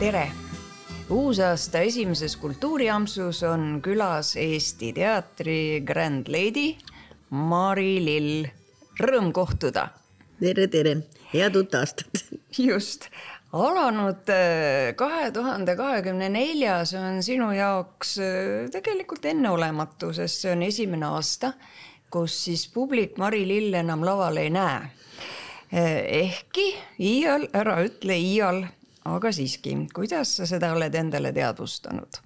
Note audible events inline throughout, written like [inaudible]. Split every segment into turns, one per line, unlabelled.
tere! uusaasta esimeses Kultuuriampsus on külas Eesti Teatri Grand Lady Mari Lill. Rõõm kohtuda.
tere, tere, head uut aastat. [laughs]
just, alanud äh, kahe tuhande kahekümne neljas on sinu jaoks äh, tegelikult enneolematu, sest see on esimene aasta, kus siis publik Mari Lill enam laval ei näe. Äh, ehkki iial, ära ütle iial aga siiski, kuidas sa seda oled endale teadvustanud?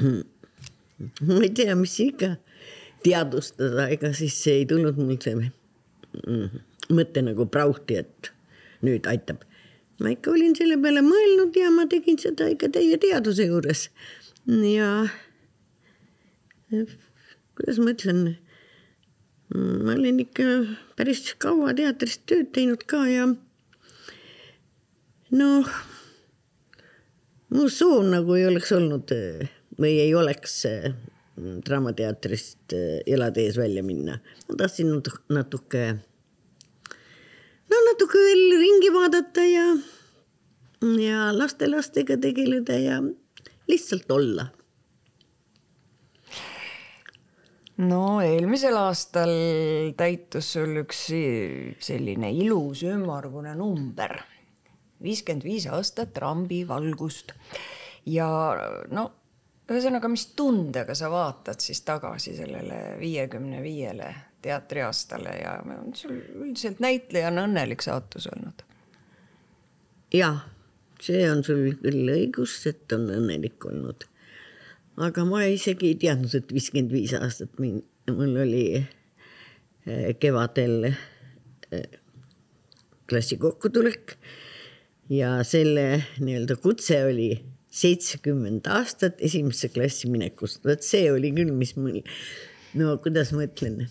ma ei tea, mis ikka teadvustada, ega siis ei tulnud mul see mm, mõte nagu prauhti, et nüüd aitab. ma ikka olin selle peale mõelnud ja ma tegin seda ikka täie teaduse juures. ja kuidas ma ütlen, ma olen ikka päris kaua teatris tööd teinud ka ja noh, mu soov nagu ei oleks olnud või ei oleks Draamateatrist elada ees välja minna. ma tahtsin natuke, no natuke veel ringi vaadata ja, ja lastelastega tegeleda ja lihtsalt olla
no eelmisel aastal täitus sul üks selline ilus ümmargune number viiskümmend viis aastat rambivalgust. ja no ühesõnaga, mis tundega sa vaatad siis tagasi sellele viiekümne viiele teatriaastale ja sul üldiselt näitlejana õnnelik saatus olnud?
jah, see on sul küll õigus, et on õnnelik olnud. aga ma isegi ei teadnud, et viiskümmend viis aastat mul oli eh, kevadel eh, klassi kokkutulek ja selle nii-öelda kutse oli seitsekümmend aastat esimesse klassi minekust, vot see oli küll, mis mul, no kuidas ma ütlen,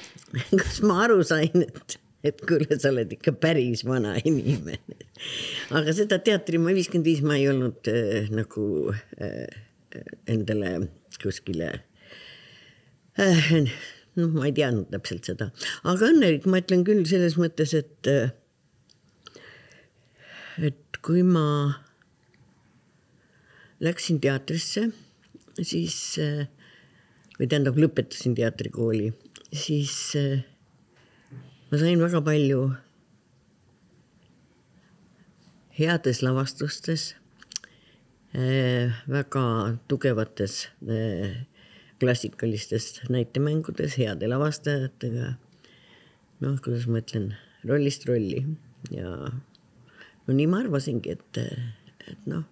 [laughs] kas ma aru sain, et, et kuule, sa oled ikka päris vana inimene. aga seda teatri ma viiskümmend viis, ma ei olnud äh, nagu äh, endale kuskile äh,. noh, ma ei teadnud täpselt seda, aga õnnelik ma ütlen küll selles mõttes, et äh, et kui ma läksin teatrisse, siis või tähendab, lõpetasin teatrikooli, siis ma sain väga palju heades lavastustes, väga tugevates klassikalistes näitemängudes heade lavastajatega. noh, kuidas ma ütlen, rollist rolli ja no nii ma arvasingi, et, et noh,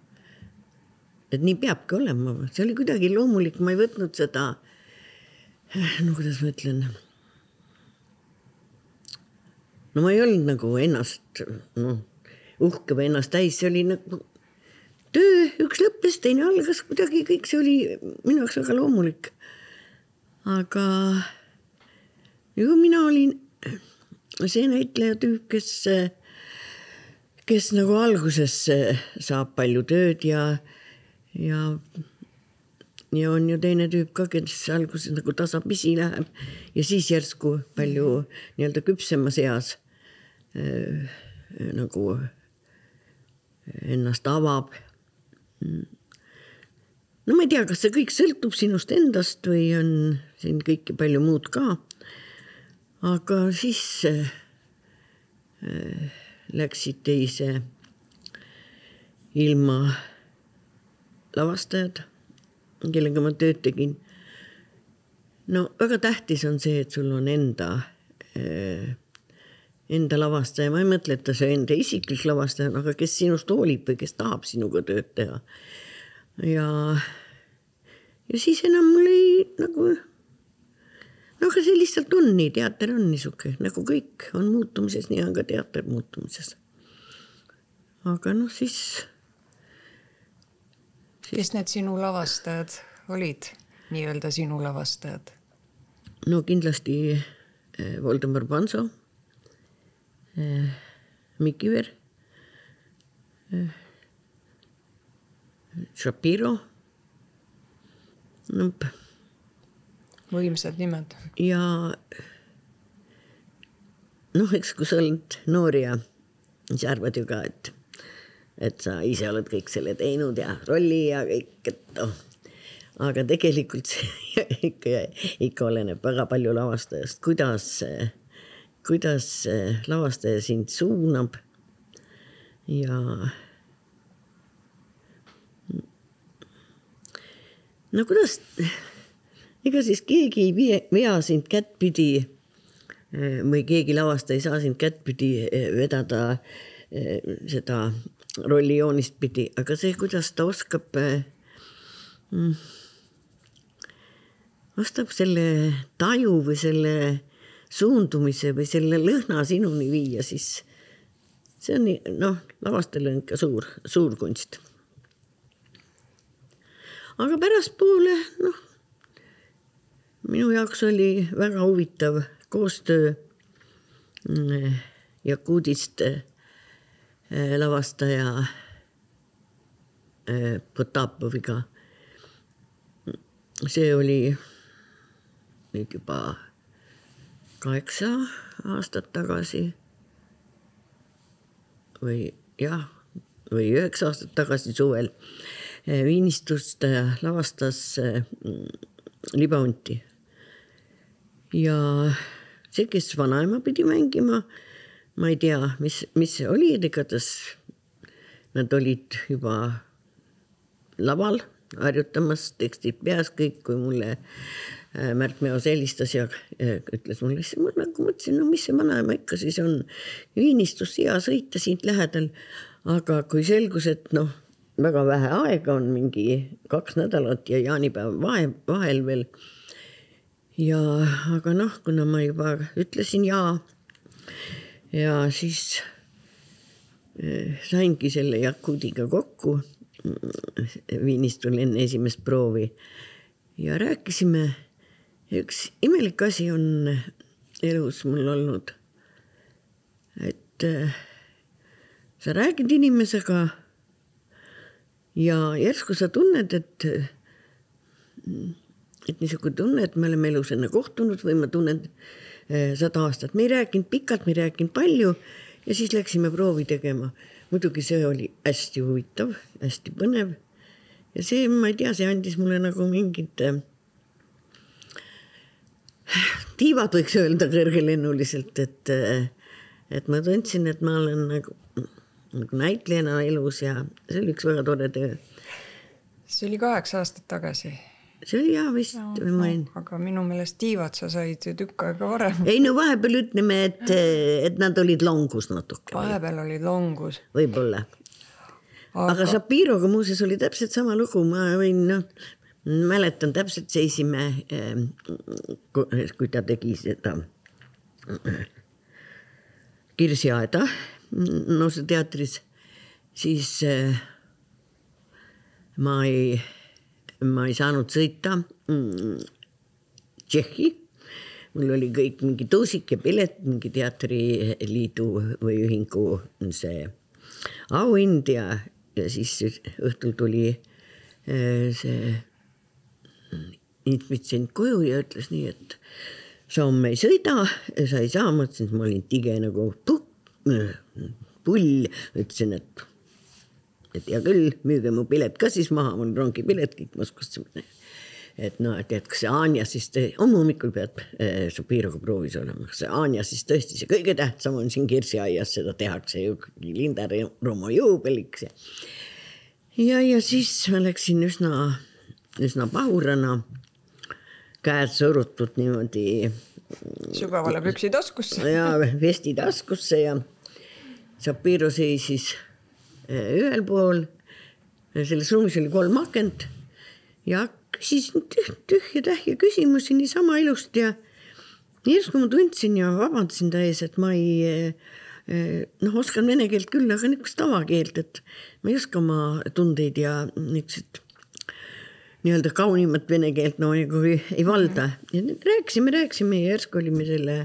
et nii peabki olema, see oli kuidagi loomulik, ma ei võtnud seda, no kuidas ma ütlen. no ma ei olnud nagu ennast, noh, uhke või ennast täis, see oli nagu töö, üks lõppes, teine algas, kuidagi kõik see oli minu jaoks väga loomulik. aga ju mina olin see näitleja tüüp, kes kes nagu alguses saab palju tööd ja, ja, ja on ju teine tüüp ka, kes alguses nagu tasapisi läheb ja siis järsku palju nii-öelda küpsemas eas äh, nagu ennast avab. no ma ei tea, kas see kõik sõltub sinust endast või on siin kõike palju muud ka. aga siis äh, läksid teise ilma lavastajad, kellega ma tööd tegin. no väga tähtis on see, et sul on enda äh, enda lavastaja, ma ei mõtle, et ta see enda isiklik lavastaja, aga kes sinust hoolib või kes tahab sinuga tööd teha. ja, ja siis enam mul ei nagu no aga see lihtsalt on nii, teater on niisugune, nagu kõik on muutumises, nii on ka teater muutumises. aga noh, siis,
siis.... kes need sinu lavastajad olid, nii-öelda sinu lavastajad?
no kindlasti eh, Voldemar Panso eh,, Mikk Iver eh,, Shapiro. no
võimsad nimed.
ja noh, eks kui sa oled noor ja siis arvad ju ka, et, et sa ise oled kõik selle teinud ja rolli ja kõik, et noh. aga tegelikult see [laughs] ikka, ikka oleneb väga palju lavastajast, kuidas, kuidas lavastaja sind suunab. ja. no kuidas, ega siis keegi ei vea, vea sind kättpidi või keegi lavastaja ei saa sind kättpidi vedada seda rollijoonist pidi, aga see, kuidas ta oskab mm,, oskab selle taju või selle suundumise või selle lõhna sinuni viia, siis see on noh, lavastajal on ikka suur, suur kunst. aga pärastpoole noh, minu jaoks oli väga huvitav koostöö mm, Jakutist Äh, lavastaja äh, Potapoviga. see oli nüüd juba kaheksa aastat tagasi või jah, või üheksa aastat tagasi suvel äh, Viinistust lavastas Libaunti. Ja see, kes vanaema pidi mängima ma ei tea, mis, mis see oli, igatahes nad olid juba laval harjutamas, tekstid peas kõik, kui mulle äh, Märt Meos helistas ja äh, ütles mulle, siis ma nagu mõtlesin, no mis see vanaema ikka siis on, Viinistus hea sõita siit lähedal. aga kui selgus, et noh, väga vähe aega on, mingi kaks nädalat ja jaanipäev vahe, vahel veel. Ja aga noh, kuna ma juba ütlesin jaa ja siis eh, saingi selle Jakudiga kokku mm, Viinistul enne esimest proovi ja rääkisime. üks imelik asi on elus mul olnud. et eh, sa räägid inimesega ja järsku sa tunned, et, et niisugune tunne, et me oleme elus enne kohtunud või ma tunnen Eh, sada aastat, me ei rääkinud pikalt, me ei rääkinud palju ja siis läksime proovi tegema. muidugi see oli hästi huvitav, hästi põnev. ja see, ma ei tea, see andis mulle nagu mingid äh, tiivad, võiks öelda kõrgelennuliselt, et, äh, et ma tundsin, et ma olen nagu, nagu näitlejana elus ja see oli üks väga tore töö.
see oli kaheksa aastat tagasi
see oli hea vist no,, ma olin
no,. aga minu meelest tiivad sa said ju tükk aega varem.
ei no vahepeal ütleme, et, et nad olid longus natuke.
vahepeal olid longus.
võib-olla aga, aga Shapiroga muuseas oli täpselt sama lugu, ma võin noh, mäletan täpselt seisime, ehm, kui ta tegi seda Kirsiaeda noorsooteatris, siis eh, ma ei ma ei saanud sõita mm, Tšehhi. mul oli kõik mingi tõusik ja pilet, mingi teatriliidu või ühingu see auhind ja, ja siis õhtul tuli äh, see inspitsient koju ja ütles nii, et sa homme ei sõida, sa ei saa, ma ütlesin, et ma olin tige nagu pull, ütlesin, et et hea küll, müüge mu pilet ka siis maha, mul rongipilet kõik Moskvasse et noh, et, et kas see Anja siis, homme hommikul pead äh, Šapiroga proovis olema, kas see Anja siis tõesti see kõige tähtsam on siin kirsiaias, seda tehakse ju ikkagi Linda Romo juubeliks ja. ja, ja siis ma läksin üsna, üsna pahurana, käed surutud niimoodi.
sügavale püksitaskusse
ja vesti taskusse ja Šapiro seisis ühel pool, selles ruumis oli kolm akent ja küsisin tühja-tähja küsimusi niisama ilusti ja järsku ma tundsin ja vabandasin ta ees, et ma ei noh, oskan vene keelt küll, aga niisugust tavakeelt, et ma ei oska oma tundeid ja niisugused nii-öelda kaunimat vene keelt no nagu ei, ei valda. ja rääkisime, rääkisime ja järsku olime selle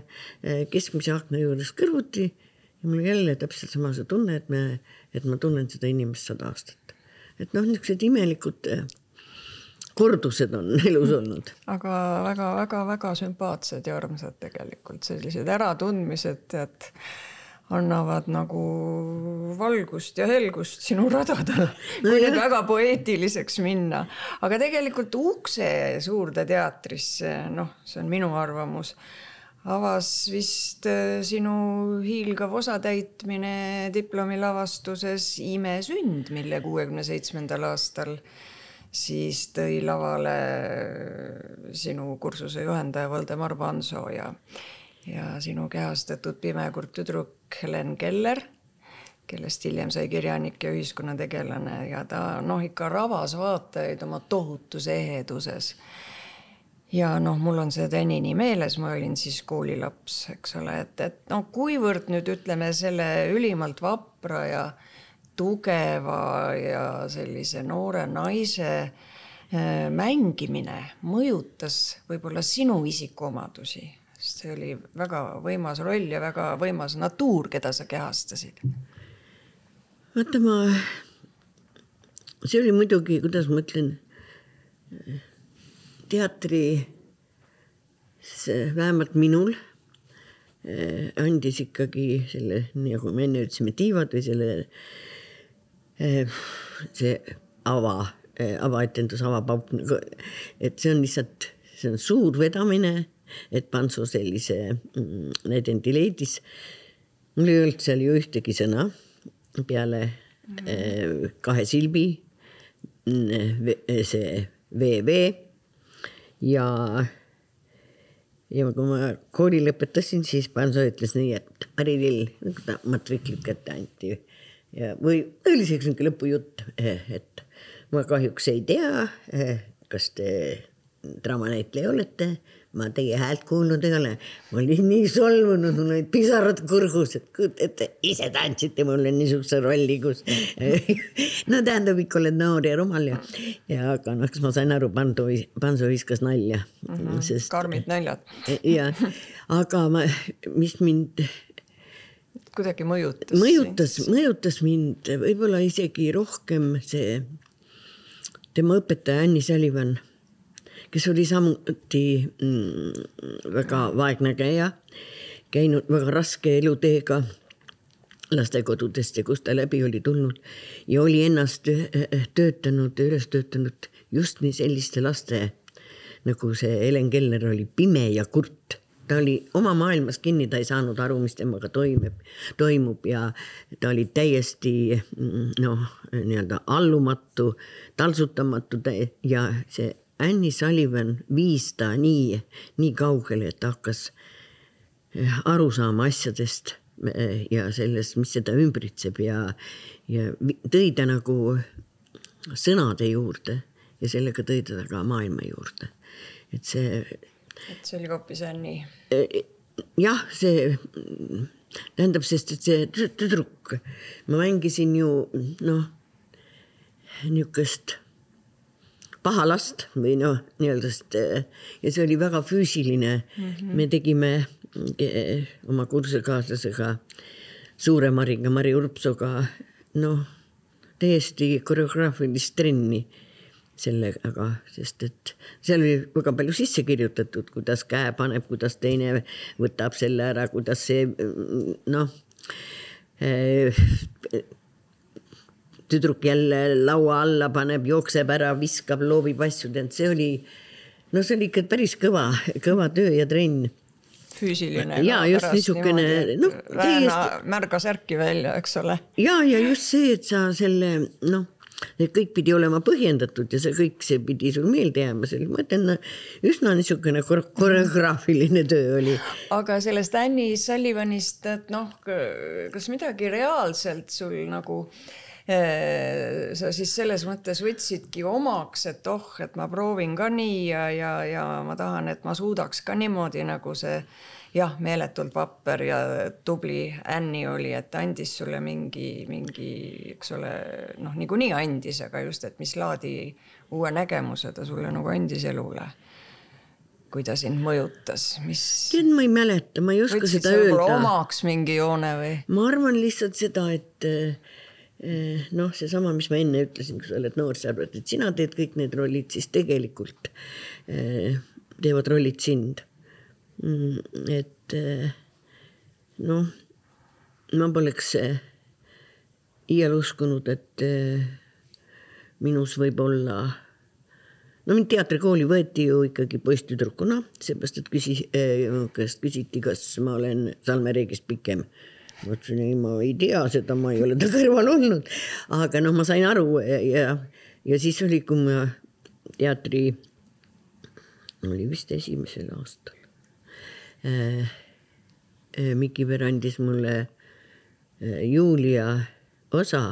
keskmise akna juures kõrvuti ja mul jälle täpselt sama see tunne, et me et ma tunnen seda inimest sada aastat. et noh, niisugused imelikud eh, kordused on [laughs] elus olnud.
aga väga-väga-väga sümpaatsed ja armsad tegelikult sellised äratundmised, et annavad nagu valgust ja helgust sinu [laughs] radadele no, kui nüüd väga poeetiliseks minna. aga tegelikult ukse Suurde teatrisse, noh, see on minu arvamus, avas vist äh, sinu hiilgav osatäitmine diplomilavastuses Imesünd, mille kuuekümne seitsmendal aastal siis tõi lavale äh, sinu kursuse juhendaja Voldemar Panso ja ja sinu kehastatud pimekurt tüdruk Helen Keller, kellest hiljem sai kirjanik ja ühiskonnategelane ja ta noh, ikka rabas vaatajaid oma tohutus eheduses. Ja noh, mul on see tänini meeles, ma olin siis koolilaps, eks ole, et, et noh, kuivõrd nüüd ütleme selle ülimalt vapra ja tugeva ja sellise noore naise äh, mängimine mõjutas võib-olla sinu isikuomadusi sest see oli väga võimas roll ja väga võimas natuur, keda sa kehastasid.
vaata, ma, see oli muidugi, kuidas ma ütlen, teatri, vähemalt minul eh, andis ikkagi selle, nagu me enne ütlesime, tiivad või selle, eh, see ava, eh, avaetendus, avapauk, nagu, et see on lihtsalt, see on suur vedamine et Pantsu sellise mm, näidendi leidis. mul ei olnud seal ju ühtegi sõna peale mm. kahe silbi, see VV ja, ja kui ma kooli lõpetasin, siis Panso ütles nii, et Mari-Lill, nagu ta matriklit kätte anti. Ja, või oli see üks niisugune lõpujutt, et ma kahjuks ei tea, kas te draamanäitleja olete ma teie häält kuulnud ei ole. ma olin nii solvunud, mul olid pisarad kurgus, et kujuta ette, ise tantsite mulle niisuguse rolli, kus [laughs] no tähendab, ikka oled noor ja rumal ja, ja aga noh, kas ma sain aru, Pandu, Pansu viskas nalja
mm. -hmm, sest, karmid naljad [laughs]
ja, aga ma, mis mind
kuidagi mõjutas.
mõjutas, mõjutas mind võib-olla isegi rohkem see tema õpetaja Anni Sullivan kes oli samuti mm, väga vaegnägeja, käinud väga raske eluteega lastekodudest ja kust ta läbi oli tulnud ja oli ennast töötanud, üles töötanud just nii selliste laste nagu see Helen Keller oli pime ja kurt. Ta oli oma maailmas kinni, ta ei saanud aru, mis temaga toimub, toimub ja ta oli täiesti mm, noh, nii-öelda allumatu, taltsutamatu ja see Annie Sullivan viis ta nii, nii kaugele, et ta hakkas eh, aru saama asjadest eh, ja sellest, mis seda ümbritseb ja, ja tõi ta nagu sõnade juurde ja sellega tõi ta ka maailma juurde. et see.
et see oli hoopis Annie.
Eh, jah, see tähendab, sest et see tüdruk, ma mängisin ju noh, niisugust paha last või noh, nii-öelda, sest ja see oli väga füüsiline mm. -hmm. me tegime eh, oma kursusekaaslasega Suure Mariga, Mari Urpsoga noh, täiesti koreograafilist trenni sellega, sest et seal oli väga palju sisse kirjutatud, kuidas käe paneb, kuidas teine võtab selle ära, kuidas see noh eh, tüdruk jälle laua alla paneb, jookseb ära, viskab, loobib asju, tead, see oli, no see oli ikka päris kõva, kõva töö ja trenn
füüsiline.
ja just niisugune, noh.
täiesti. märga särki välja, eks ole.
ja, ja just see, et sa selle noh, kõik pidi olema põhjendatud ja see kõik, see pidi sul meelde jääma, see oli, ma ütlen, üsna niisugune koreograafiline töö oli.
aga sellest Annie Sullivanist, et noh, kas midagi reaalselt sul nagu Äh, sa siis selles mõttes võtsidki omaks, et oh, et ma proovin ka nii ja, ja, ja ma tahan, et ma suudaks ka niimoodi, nagu see jah, meeletult vapper ja tubli Annie oli, et andis sulle mingi, mingi, eks ole, noh, niikuinii andis, aga just, et mis laadi uue nägemuse ta sulle nagu andis elule kui ta sind mõjutas, mis?
tead, ma ei mäleta, ma ei oska seda öelda.
omaks mingi joone või?
ma arvan lihtsalt seda, et noh, seesama, mis ma enne ütlesin, kui sa oled noor, sa arvad, et sina teed kõik need rollid, siis tegelikult eh, teevad rollid sind. Mm, et eh, noh, ma poleks iial uskunud, et minus võib olla no mind teatrikooli võeti ju ikkagi poisstüdrukuna, seepärast et küsi- äh,, käest küsiti, kas ma olen Salme Reegist pikem. Ma ütlesin, ei, ma ei tea seda, ma ei ole ta kõrval olnud, aga noh, ma sain aru ja, ja, ja siis oli, kui ma teatri, oli vist esimesel aastal äh,. äh Miki Ver andis mulle äh, Julia osa,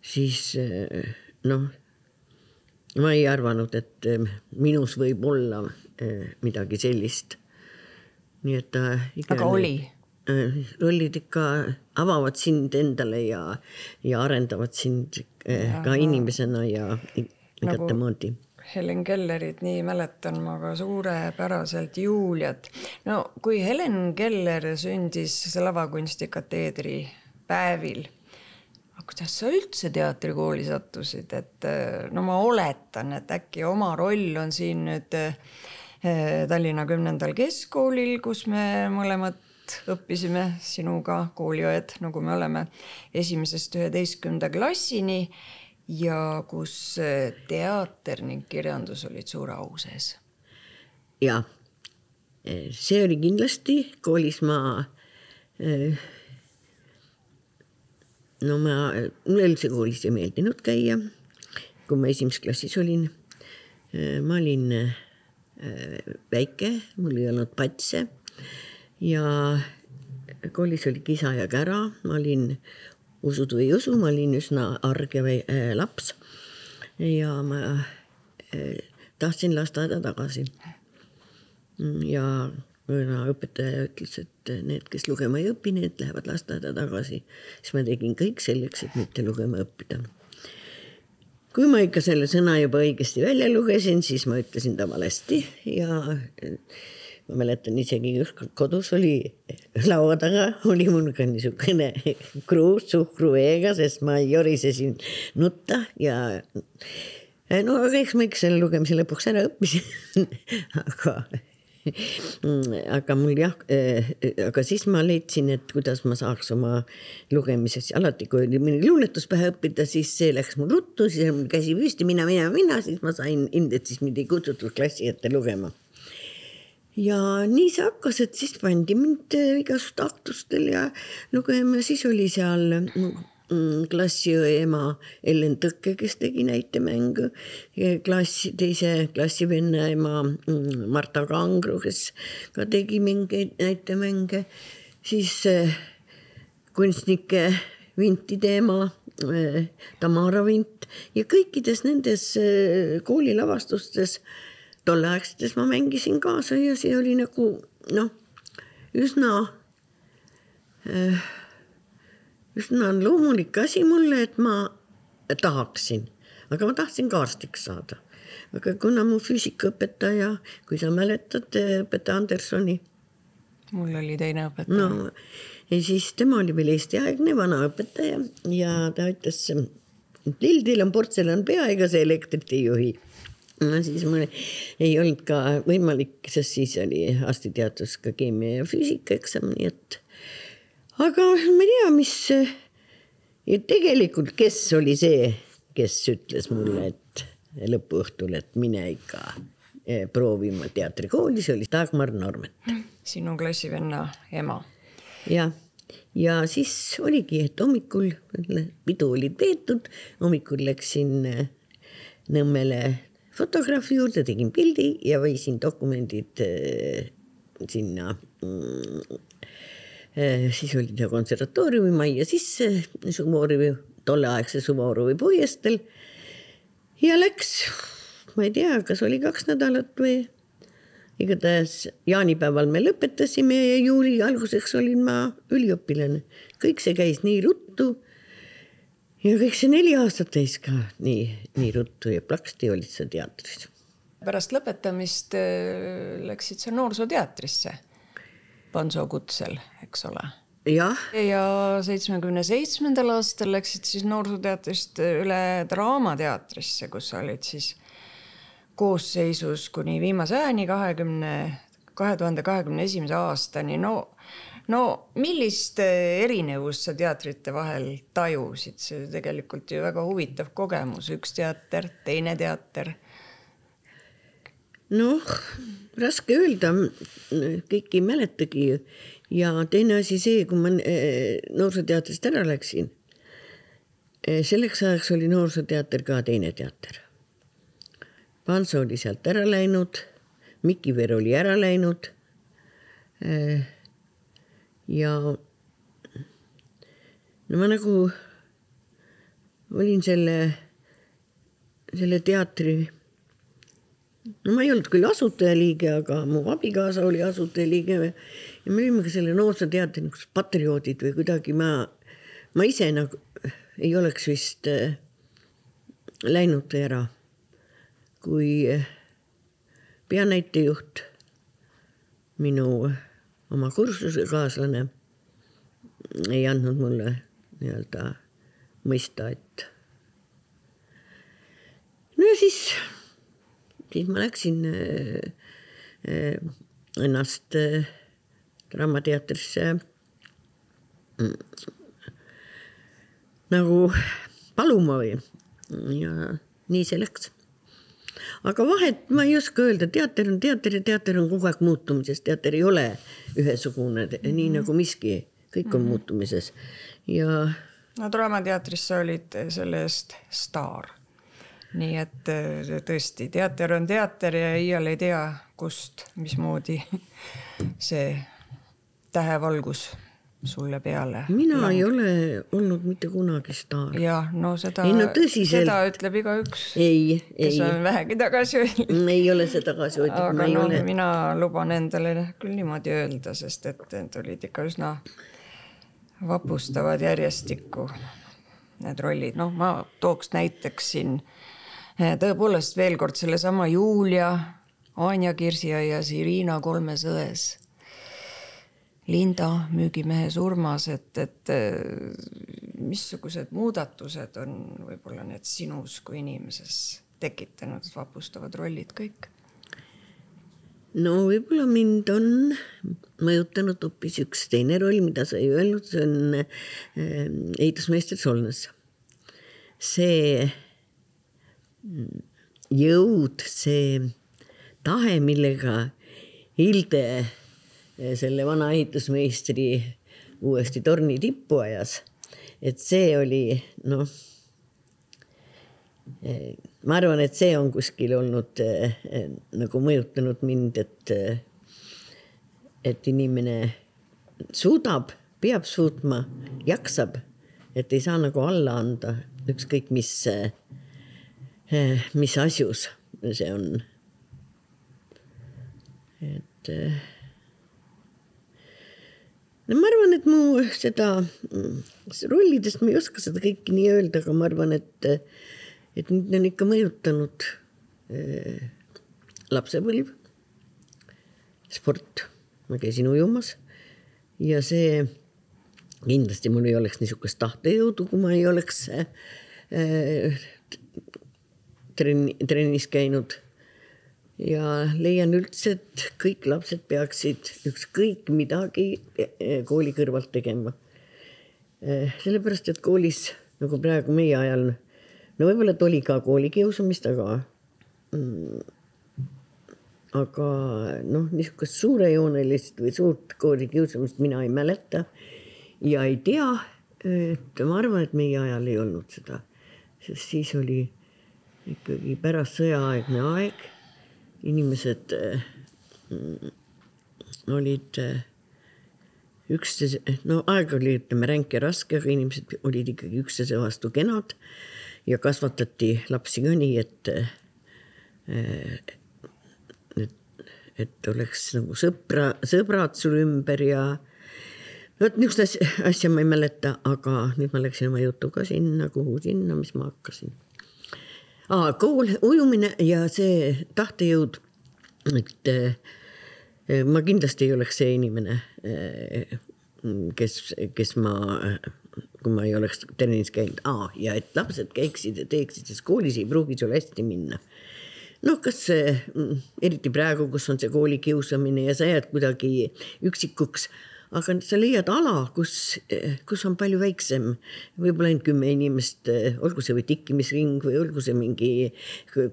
siis äh, noh ma ei arvanud, et eh, minus võib olla eh, midagi sellist. nii et ta
aga oli?
Rollid ikka avavad sind endale ja, ja arendavad sind ja, ka inimesena ja igatemoodi nagu
Helen Kellerit nii mäletan ma ka suurepäraselt Juliat. no kui Helen Keller sündis lavakunstikateedri päevil kuidas sa üldse teatrikooli sattusid, et äh, no ma oletan, et äkki oma roll on siin nüüd äh, Tallinna Kümnendal Keskkoolil, kus me mõlemad õppisime sinuga, kooliõed, nagu me oleme, esimesest üheteistkümnenda klassini ja kus teater ning kirjandus olid suure au sees.
ja see oli kindlasti, koolis ma äh, no ma, mulle üldse koolis ei meeldinud käia, kui ma esimeses klassis olin. ma olin äh, väike, mul ei olnud patse ja koolis oli kisa ja kära, ma olin, usud või ei usu, ma olin üsna arge või, äh, laps. ja ma äh, tahtsin lasteaeda tagasi. ja kuna õpetaja ütles, et need, kes lugema ei õpi, need lähevad lasteaeda tagasi, siis ma tegin kõik selleks, et mitte lugema õppida. kui ma ikka selle sõna juba õigesti välja lugesin, siis ma ütlesin ta valesti ja ma mäletan isegi ükskord kodus oli laua taga oli mul ka niisugune kruus suhkruveega, sest ma jorisesin nutta ja no aga eks ma ikka selle lugemise lõpuks ära õppisin [laughs] aga aga mul jah, aga siis ma leidsin, et kuidas ma saaks oma lugemises, alati kui oli mõni luuletus pähe õppida, siis see läks mul ruttu, siis mul käsi püsti, mina, mina, mina, siis ma sain hindet, siis mind ei kutsutud klassi ette lugema. Ja nii see hakkas, et siis pandi mind eh, igasugustel aktustel ja lugema, siis oli seal Mm, klassiõe ema Ellen Tõkke, kes tegi näitemängu, klassi, teise klassivenna ema mm, Marta Kangro, kes ka tegi mingeid näitemänge, siis äh, kunstnike vintide ema äh, Tamara Vint. Ja kõikides nendes äh, koolilavastustes tolleaegsetes ma mängisin kaasa ja see oli nagu noh, üsna äh, üsna loomulik asi mulle, et ma tahaksin, aga ma tahtsin ka arstiks saada. aga kuna mu füüsikaõpetaja, kui sa mäletad, õpetaja Andersoni.
mul oli teine õpetaja.
no ja siis tema oli veel Eesti-aegne vana õpetaja ja ta ütles, lill, teil on portselan pea, ega see elektrit ei juhi no siis mul ei olnud ka võimalik, sest siis oli arstiteadus ka keemia ja füüsika eksam, nii et aga ma ei tea, mis. ja tegelikult, kes oli see, kes ütles mulle, et lõpuõhtul, et mine ikka eh, proovima teatrikooli, see oli Dagmar Normet.
sinu klassivenna ema.
jah, ja siis oligi, et hommikul pidu oli peetud, hommikul läksin eh, Nõmmele fotograafi juurde, tegin pildi ja võisin dokumendid eh, sinna mm, Eh, siis oli ta konservatooriumi majja sisse, Suvoorovi, tolleaegse Suvoorovi puiesteel. ja läks, ma ei tea, kas oli kaks nädalat või igatahes jaanipäeval me lõpetasime ja juuli alguseks olin ma üliõpilane. kõik see käis nii ruttu. Ja kõik see neli aastat käis ka nii, nii ruttu ja plaksti olid sa teatris.
pärast lõpetamist äh, läksid sa Noorsooteatrisse Panso kutsel, eks ole.
jah.
ja seitsmekümne seitsmendal aastal läksid siis Noorsooteatrist üle Draamateatrisse, kus sa olid siis koosseisus kuni viimase ajani, kahekümne, kahe tuhande kahekümne esimese aastani, no no millist eh, erinevust sa teatrite vahel tajusid, see tegelikult ju väga huvitav kogemus, üks teater, teine teater.
noh, raske öelda, kõiki ei mäletagi ja teine asi see, kui ma eh, Noorsooteatrist ära läksin. Eh, selleks ajaks oli Noorsooteater ka teine teater. Panso oli sealt ära läinud, Mikiver oli ära läinud ja no ma nagu olin selle, selle teatri, no ma ei olnud küll asutajaliige, aga mu abikaasa oli asutajaliige ja me olime ka selle noorsooteatri nagu patrioodid või kuidagi ma, ma ise nagu ei oleks vist äh, läinud ära, kui äh, peanäitejuht, minu oma kursusekaaslane ei andnud mulle nii-öelda mõista, et no ja siis, siis ma läksin äh, äh, ennast äh, Draamateatrisse mm, nagu paluma või ja nii see läks aga vahet ma ei oska öelda, teater on teater ja teater on kogu aeg muutumises, teater ei ole ühesugune mm, -hmm. nii nagu miski, kõik on mm -hmm. muutumises ja.
no Draamateatris sa olid selle eest staar. nii et äh, tõesti, teater on teater ja iial ei tea, kust, mismoodi [laughs] see tähevalgus sulle peale.
mina langeb. ei ole olnud mitte kunagi staar.
jah, no seda, no, seda ütleb igaüks.
ei,
ei. kes on vähegi tagasihoidlik.
ei ole see tagasihoidlik.
aga no ole... mina luban endale küll niimoodi öelda, sest et need olid ikka üsna vapustavad järjestikku, need rollid, noh, ma tooks näiteks siin eh, tõepoolest veel kord sellesama Julia, Anja Kirsiaias, Irina Kolmes ões Linda müügimehe surmas, et, et missugused muudatused on võib-olla need sinus kui inimeses tekitanud vapustavad rollid kõik?
no võib-olla mind on mõjutanud hoopis üks teine roll, mida sa ei öelnud, see on äh, ehitusmeister Solnas. see jõud, see tahe, millega Hilde selle vana ehitusmeistri uuesti torni tippu ajas. et see oli noh, ma arvan, et see on kuskil olnud eh, nagu mõjutanud mind, et, et inimene suudab, peab suutma, jaksab, et ei saa nagu alla anda, ükskõik mis, eh, mis asjus see on. et no ma arvan, et mu seda rollidest ma ei oska seda kõike nii öelda, aga ma arvan, et, et mind on ikka mõjutanud äh, lapsepõlv, sport, ma käisin ujumas ja see kindlasti mul ei oleks niisugust tahtejõudu, kui ma ei oleks äh, trenni, trennis käinud ja leian üldse, et kõik lapsed peaksid ükskõik midagi eh, kooli kõrvalt tegema. Eh, sellepärast, et koolis nagu praegu meie ajal, no võib-olla et oli ka koolikiusamist, aga mm, aga noh, niisugust suurejoonelist või suurt koolikiusamist mina ei mäleta ja ei tea. et ma arvan, et meie ajal ei olnud seda, sest siis oli ikkagi pärast sõjaaegne aeg inimesed mm, olid äh, üksteise, no aeg oli, ütleme, ränk ja raske, aga inimesed olid ikkagi üksteise vastu kenad ja kasvatati lapsi ka nii, et äh, et, et oleks nagu sõpra, sõbrad sul ümber ja vot niisugust asja, asja ma ei mäleta, aga nüüd ma läksin oma jutuga sinna, kuhu sinna, mis ma hakkasin kool, ujumine ja see tahtejõud. et eh, ma kindlasti ei oleks see inimene, eh, kes, kes ma, kui ma ei oleks trennis käinud, aa ja et lapsed käiksid ja teeksid, sest koolis ei pruugi sul hästi minna noh, kas eriti praegu, kus on see koolikiusamine ja sa jääd kuidagi üksikuks, aga sa leiad ala, kus, kus on palju väiksem, võib-olla ainult kümme inimest, olgu see või tikkimisring või olgu see mingi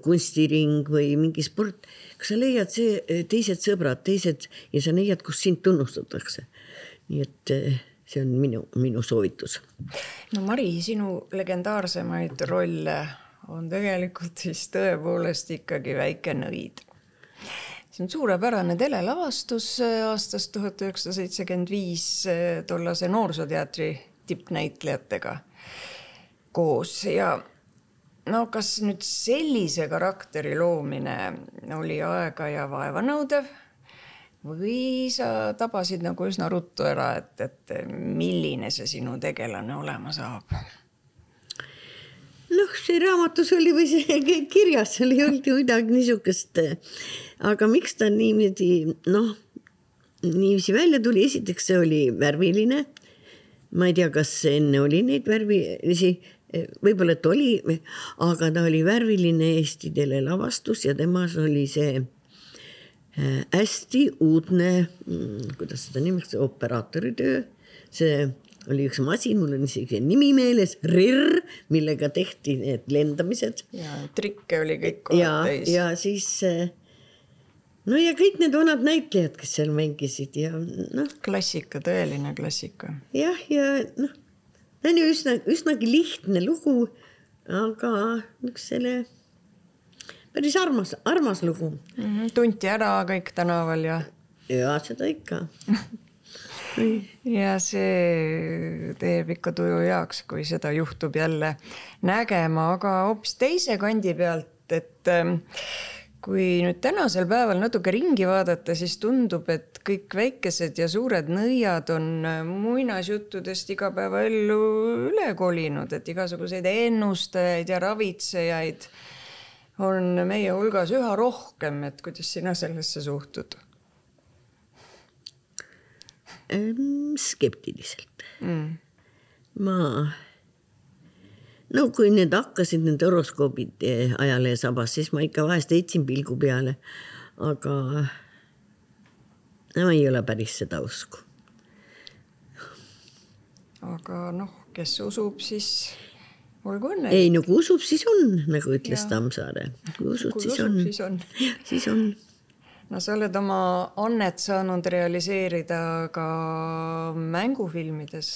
kunstiring või mingi sport. kui sa leiad see, teised sõbrad, teised ja sa leiad, kus sind tunnustatakse. nii et see on minu, minu soovitus.
no Mari, sinu legendaarsemaid rolle on tegelikult siis tõepoolest ikkagi Väike nõid see on suurepärane telelavastus äh, aastast tuhat üheksasada seitsekümmend viis äh, tollase Noorsooteatri tippnäitlejatega koos ja no kas nüüd sellise karakteri loomine oli aega ja vaevanõudev või sa tabasid nagu üsna ruttu ära, et, et milline see sinu tegelane olema saab?
noh, see raamatus oli või see [laughs] kirjas, olnud ju midagi niisugust aga miks ta niimoodi noh, niiviisi välja tuli, esiteks see oli värviline. ma ei tea, kas enne oli neid värvilisi, võib-olla, et oli, aga ta oli värviline Eesti telelavastus ja temas oli see äh, hästi uudne, mm, kuidas seda nimeks, operaatori töö, see oli üks masin, mul on isegi nimi meeles, RIR, millega tehti need lendamised.
ja trikke oli kõik kohad täis.
ja siis äh, no ja kõik need vanad näitlejad, kes seal mängisid ja noh.
klassika, tõeline klassika.
jah, ja noh, ta on ju üsna, üsnagi lihtne lugu, aga üks selle päris armas, armas lugu
mm. -hmm. tunti ära kõik tänaval ja.
ja seda ikka [laughs]
ja see teeb ikka tuju heaks, kui seda juhtub jälle nägema, aga hoopis teise kandi pealt, et äh, kui nüüd tänasel päeval natuke ringi vaadata, siis tundub, et kõik väikesed ja suured nõiad on äh, muinasjuttudest igapäevaellu üle kolinud, et igasuguseid ennustajaid ja ravitsejaid on meie hulgas üha rohkem, et kuidas sina sellesse suhtud?
skeptiliselt mm.. ma no kui need hakkasid, need horoskoobid eh, ajalehes sabas, siis ma ikka vahest heitsin pilgu peale. aga no ei ole päris seda usku.
aga noh, kes usub, siis olgu õnnelik.
ei no kui usub, siis on, nagu ütles Tammsaare. kui usud, siis on. siis on. siis on
no sa oled oma annet saanud realiseerida ka mängufilmides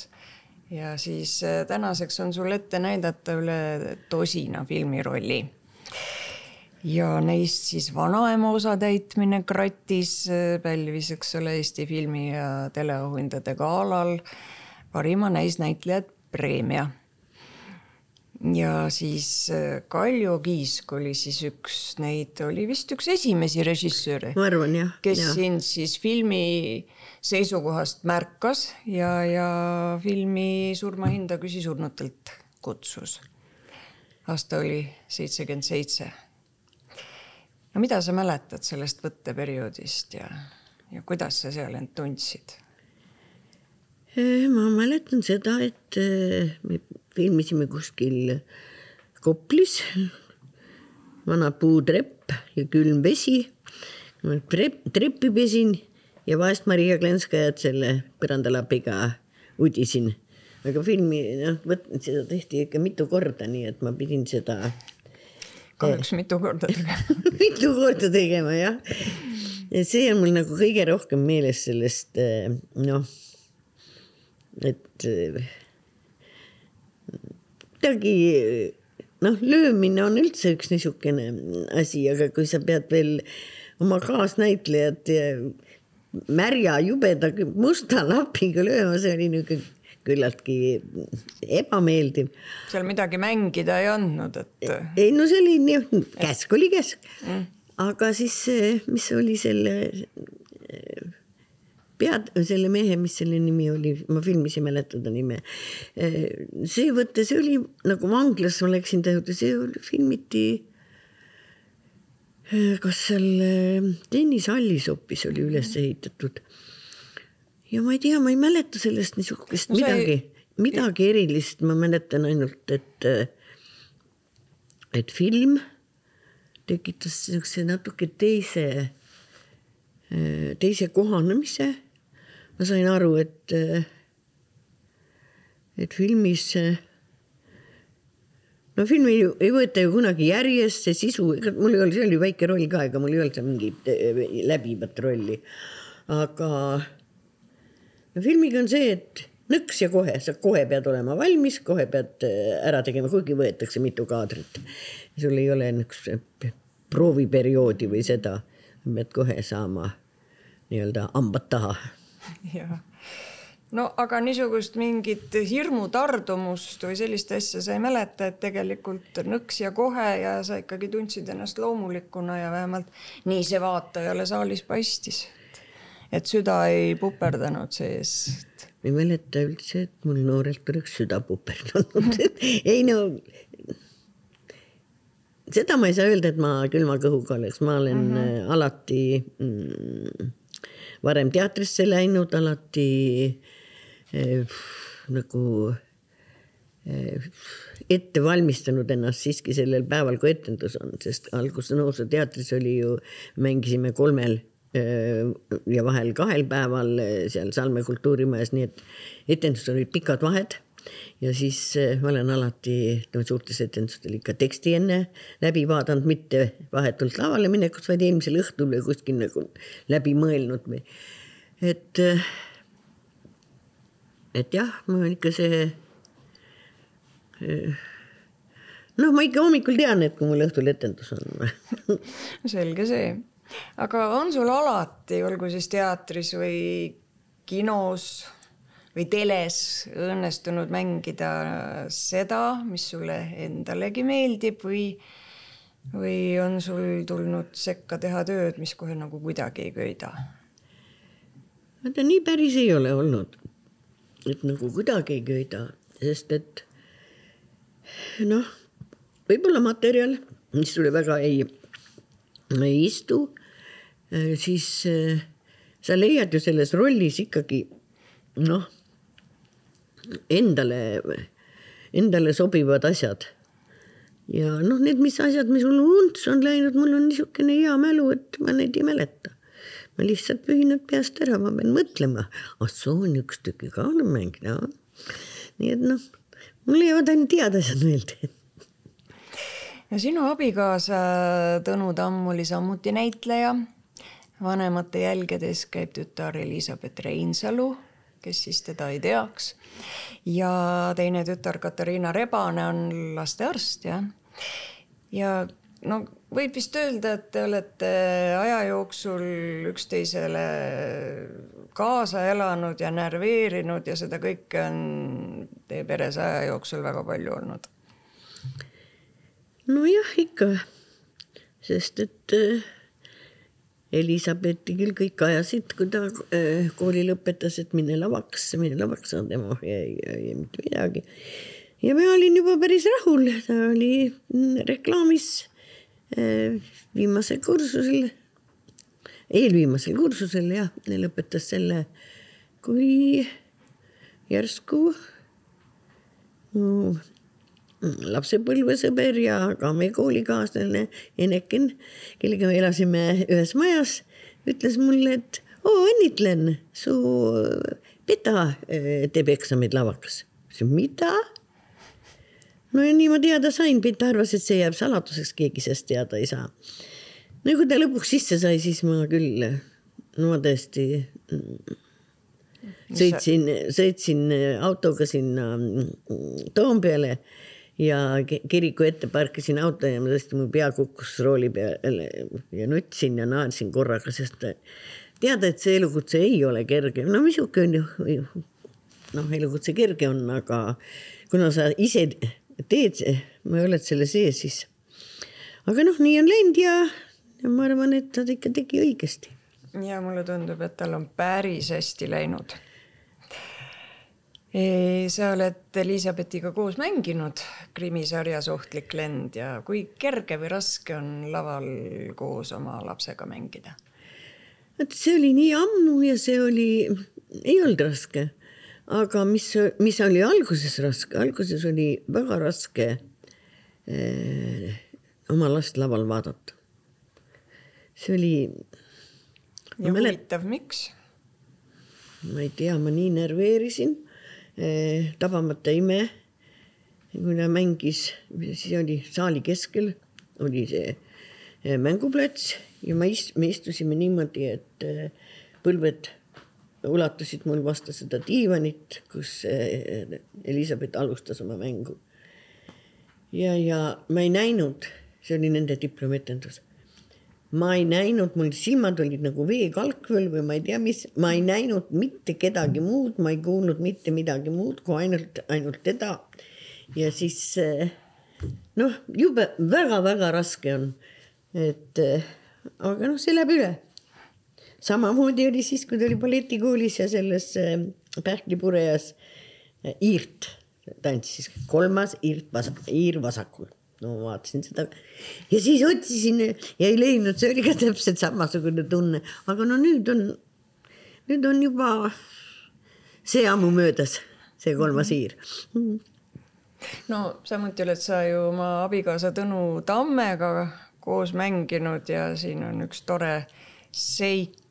ja siis äh, tänaseks on sul ette näidata üle tosina filmirolli. ja neist siis vanaema osatäitmine Kratis äh, pälvis, eks ole, Eesti Filmi ja Teleauhindade galal parima naisnäitlejat preemia ja siis äh, Kaljo Kiisk oli siis üks neid, oli vist üks esimesi režissööre.
ma arvan jah.
kes
ja.
sind siis filmi seisukohast märkas ja, ja filmi surmahinda küsisurnutelt kutsus. aasta oli seitsekümmend seitse. no mida sa mäletad sellest võtteperioodist ja, ja kuidas sa seal end tundsid?
ma mäletan seda, et äh, me filmisime kuskil Koplis, vana puutrepp ja külm vesi. ma treppi pesin ja vahest Maria Klenskajat selle põrandalapiga udisin. aga filmi, noh, vot seda tehti ikka mitu korda, nii et ma pidin seda.
kahjuks mitu korda tegema [laughs]
mitu korda tegema jah. ja see on mul nagu kõige rohkem meeles sellest noh, et kuidagi noh, löömine on üldse üks niisugune asi, aga kui sa pead veel oma kaasnäitlejat märja jubeda musta lapiga lööma, see oli niisugune küllaltki ebameeldiv.
seal midagi mängida ei andnud, et.
ei no see oli nii, käsk oli käsk mm.. aga siis, mis oli selle pead, selle mehe, mis selle nimi oli, ma filmis ei mäleta ta nime. see võte, see oli nagu vanglas, ma läksin juurde, see oli, filmiti. kas seal tennisehallis hoopis oli üles ehitatud. ja ma ei tea, ma ei mäleta sellest niisugust no, midagi ei..., midagi erilist, ma mäletan ainult, et, et film tekitas niisuguse natuke teise, teise kohanemise ma sain aru, et, et filmis no filmi ei, ei võeta ju kunagi järjest, see sisu, mul ei olnud, see oli väike roll ka, ega mul ei olnud seal mingit eh, läbivat rolli. aga no filmiga on see, et nõks ja kohe, sa kohe pead olema valmis, kohe pead eh, ära tegema, kuigi võetakse mitu kaadrit. sul ei ole niisugust prooviperioodi või seda, pead kohe saama nii-öelda hambad taha. [laughs]
jah no aga niisugust mingit hirmutardumust või sellist asja sa ei mäleta, et tegelikult nõks ja kohe ja sa ikkagi tundsid ennast loomulikuna ja vähemalt nii see vaatajale saalis paistis. et süda ei puperdanud sees.
ma ei mäleta üldse, et mul noorelt oleks süda puperdanud [laughs] ei no seda ma ei saa öelda, et ma külma kõhuga oleks, ma olen mm -hmm. alati mm, varem teatrisse läinud, alati eh, nagu eh, ette valmistanud ennast siiski sellel päeval, kui etendus on, sest alguses Noorsooteatris oli ju, mängisime kolmel eh, ja vahel kahel päeval eh, seal Salme kultuurimajas, nii et etendustel olid pikad vahed ja siis eh, ma olen alati no, suurtes etendustel ikka teksti enne läbi vaadanud, mitte vahetult lavale minekust, vaid eelmisel õhtul või kuskil nagu läbi mõelnud või et, eh, et jah, mul on ikka see. Eh, noh, ma ikka hommikul tean, et kui mul õhtul etendus on [laughs]
selge see, aga on sul alati, olgu siis teatris või kinos või teles õnnestunud mängida seda, mis sulle endalegi meeldib või, või on sul tulnud sekka teha tööd, mis kohe nagu kuidagi ei köida?
vaata, nii päris ei ole olnud, et nagu kuidagi ei köida, sest et noh, võib-olla materjal, mis sulle väga ei, ei istu, siis eh, sa leiad ju selles rollis ikkagi noh endale, endale sobivad asjad. ja noh, need, mis asjad, mis mul untsu on läinud, mul on niisugune hea mälu, et ma neid ei mäleta. ma lihtsalt pühin nad peast ära, ma pean mõtlema, ah soo, niisugust tükki ka olen mänginud. nii et noh, mul jäävad ainult head asjad meelde
ja sinu abikaasa Tõnu Tamm oli samuti näitleja. vanemate jälgedes käib tütar Elizabeth Reinsalu kes siis teda ei teaks. ja teine tütar Katariina Rebane on lastearst, jah. ja no võib vist öelda, et te olete aja jooksul üksteisele kaasa elanud ja närveerinud ja seda kõike on teie peres aja jooksul väga palju olnud.
nojah, ikka, sest et Elisabethi küll kõik ajasid, kui ta äh, kooli lõpetas, et mine lavaks, mine lavaks, on tema ja, ja, ja mitte midagi. ja ma olin juba päris rahul, ta oli reklaamis äh, viimasel kursusel, eelviimasel kursusel jah, lõpetas selle, kui järsku no, lapsepõlvesõber ja ka meie koolikaaslane Eneken, kellega me elasime ühes majas, ütles mulle, et oo, õnnitlen, su peta eh, teeb eksamid lavakas. mida? no ja nii ma teada sain, Pita arvas, et see jääb saladuseks, keegi sellest teada ei saa. no ja kui ta lõpuks sisse sai, siis ma küll, no ma tõesti sõitsin, sõitsin autoga sinna Toompeale ja kiriku ette parkisin auto ja tõesti, mu pea kukkus rooli peale ja nutsin ja naersin korraga, sest teada, et see elukutse ei ole kerge, no niisugune on ju, noh, elukutse kerge on, aga kuna sa ise teed, oled selle sees, siis. aga noh, nii on läinud ja, ja ma arvan, et ta ikka tegi õigesti.
ja mulle tundub, et tal on päris hästi läinud sa oled Elizabethiga koos mänginud krimisarjas Ohtlik lend ja kui kerge või raske on laval koos oma lapsega mängida?
vot see oli nii ammu ja see oli, ei olnud raske. aga mis, mis oli alguses raske, alguses oli väga raske eh, oma last laval vaadata. see oli.
ja huvitav, miks?
ma ei tea, ma nii närveerisin tabamata ime. kui ta mängis, siis oli saali keskel oli see eh, mänguplats ja ma ist-, me istusime niimoodi, et eh, põlved ulatusid mul vastu seda diivanit, kus eh, Elizabeth alustas oma mängu. ja, ja ma ei näinud, see oli nende diplomietendus ma ei näinud, mul silmad olid nagu veekalkvel või ma ei tea, mis, ma ei näinud mitte kedagi muud, ma ei kuulnud mitte midagi muud kui ainult, ainult teda. ja siis noh, jube väga-väga raske on. et aga noh, see läheb üle. samamoodi oli siis, kui ta oli balletikoolis ja selles Pähklipurejas Iirt tantsis, kolmas Iirt vasak, Iir vasakul no vaatasin seda. Ja siis otsisin ja ei leidnud, see oli ka täpselt samasugune tunne, aga no nüüd on, nüüd on juba see ammu möödas, see kolmas hiir. Mm.
no samuti oled sa ju oma abikaasa Tõnu Tammega koos mänginud ja siin on üks tore seik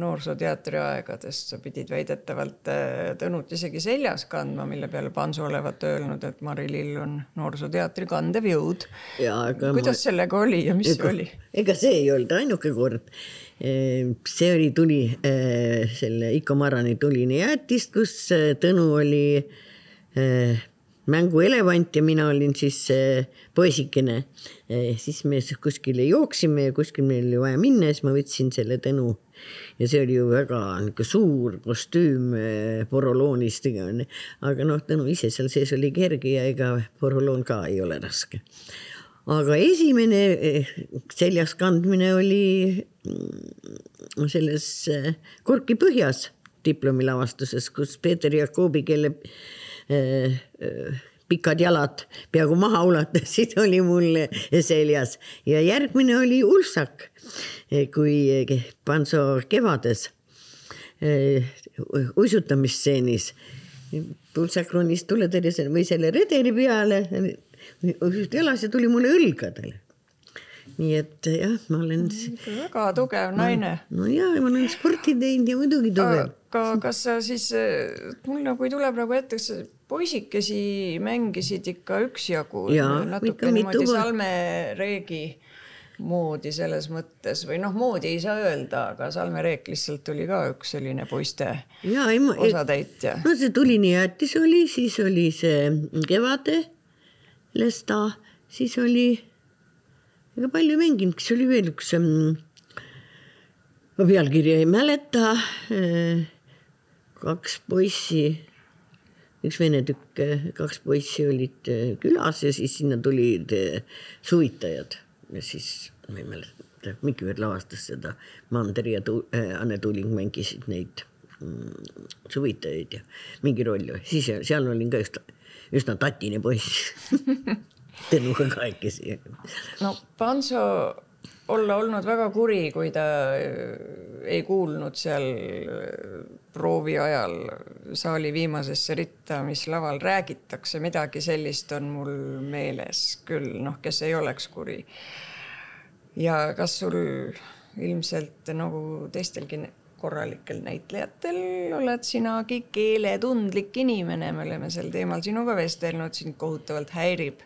Noorsooteatri aegadest, sa pidid väidetavalt äh, Tõnut isegi seljas kandma, mille peale Panso olevat öelnud, et Mari Lill on Noorsooteatri kandev jõud. kuidas ma... sellega oli ja mis ega, oli?
ega see ei olnud ainuke kord. see oli tuli, äh, selle Iko Marani tuline jäätist, kus äh, Tõnu oli mänguelevant ja mina olin siis poisikene. siis me kuskile jooksime ja kuskil meil oli vaja minna ja siis ma võtsin selle Tõnu ja see oli ju väga niisugune suur kostüüm poroloonist, aga noh, Tõnu ise seal sees oli kerge ja ega poroloon ka ei ole raske. aga esimene seljas kandmine oli mm, selles Korki põhjas diplomilavastuses, kus Peeter Jakobi, kelle äh, äh, pikad jalad peaaegu maha ulatasid, [laughs] oli mul seljas ja järgmine oli Ulsak, kui Panso kevades eh, uisutamisstseenis. Ulsak ronis tuletõrje või selle redeli peale, jalas ja tuli mulle õlgadele nii et jah, ma olen.
väga tugev naine.
no ja, ma olen sporti teinud ja muidugi tugev.
aga kas sa siis, mul nagu ei tule praegu ette, kas sa poisikesi mängisid ikka üksjagu? natuke niimoodi Salme Reegi moodi selles mõttes või noh, moodi ei saa öelda, aga Salme Reek lihtsalt oli ka üks selline poiste ja, ei, ma, osatäitja.
no see Tulini jäätis oli, siis oli see Kevade Lesta, siis oli ega palju mänginud, kas oli veel üks ähm,, ma pealkirja ei mäleta. Äh,. kaks poissi, üks vene tükk, kaks poissi olid äh, külas ja siis sinna tulid äh, suvitajad. Ja siis ma ei mäleta, Mikk-Jüri lavastas seda, Mandri ja tu, äh, Anne Tuuling mängisid neid mm, suvitajaid ja mingi roll siis seal olin ka üsna, üsna tatine poiss [laughs] Tõnuga kahekesi.
no Panso olla olnud väga kuri, kui ta äh, ei kuulnud seal äh, proovi ajal saali viimasesse ritta, mis laval räägitakse, midagi sellist on mul meeles küll, noh, kes ei oleks kuri. ja kas sul ilmselt nagu teistelgi korralikel näitlejatel oled sinagi keeletundlik inimene, me oleme sel teemal sinuga vestelnud, sind kohutavalt häirib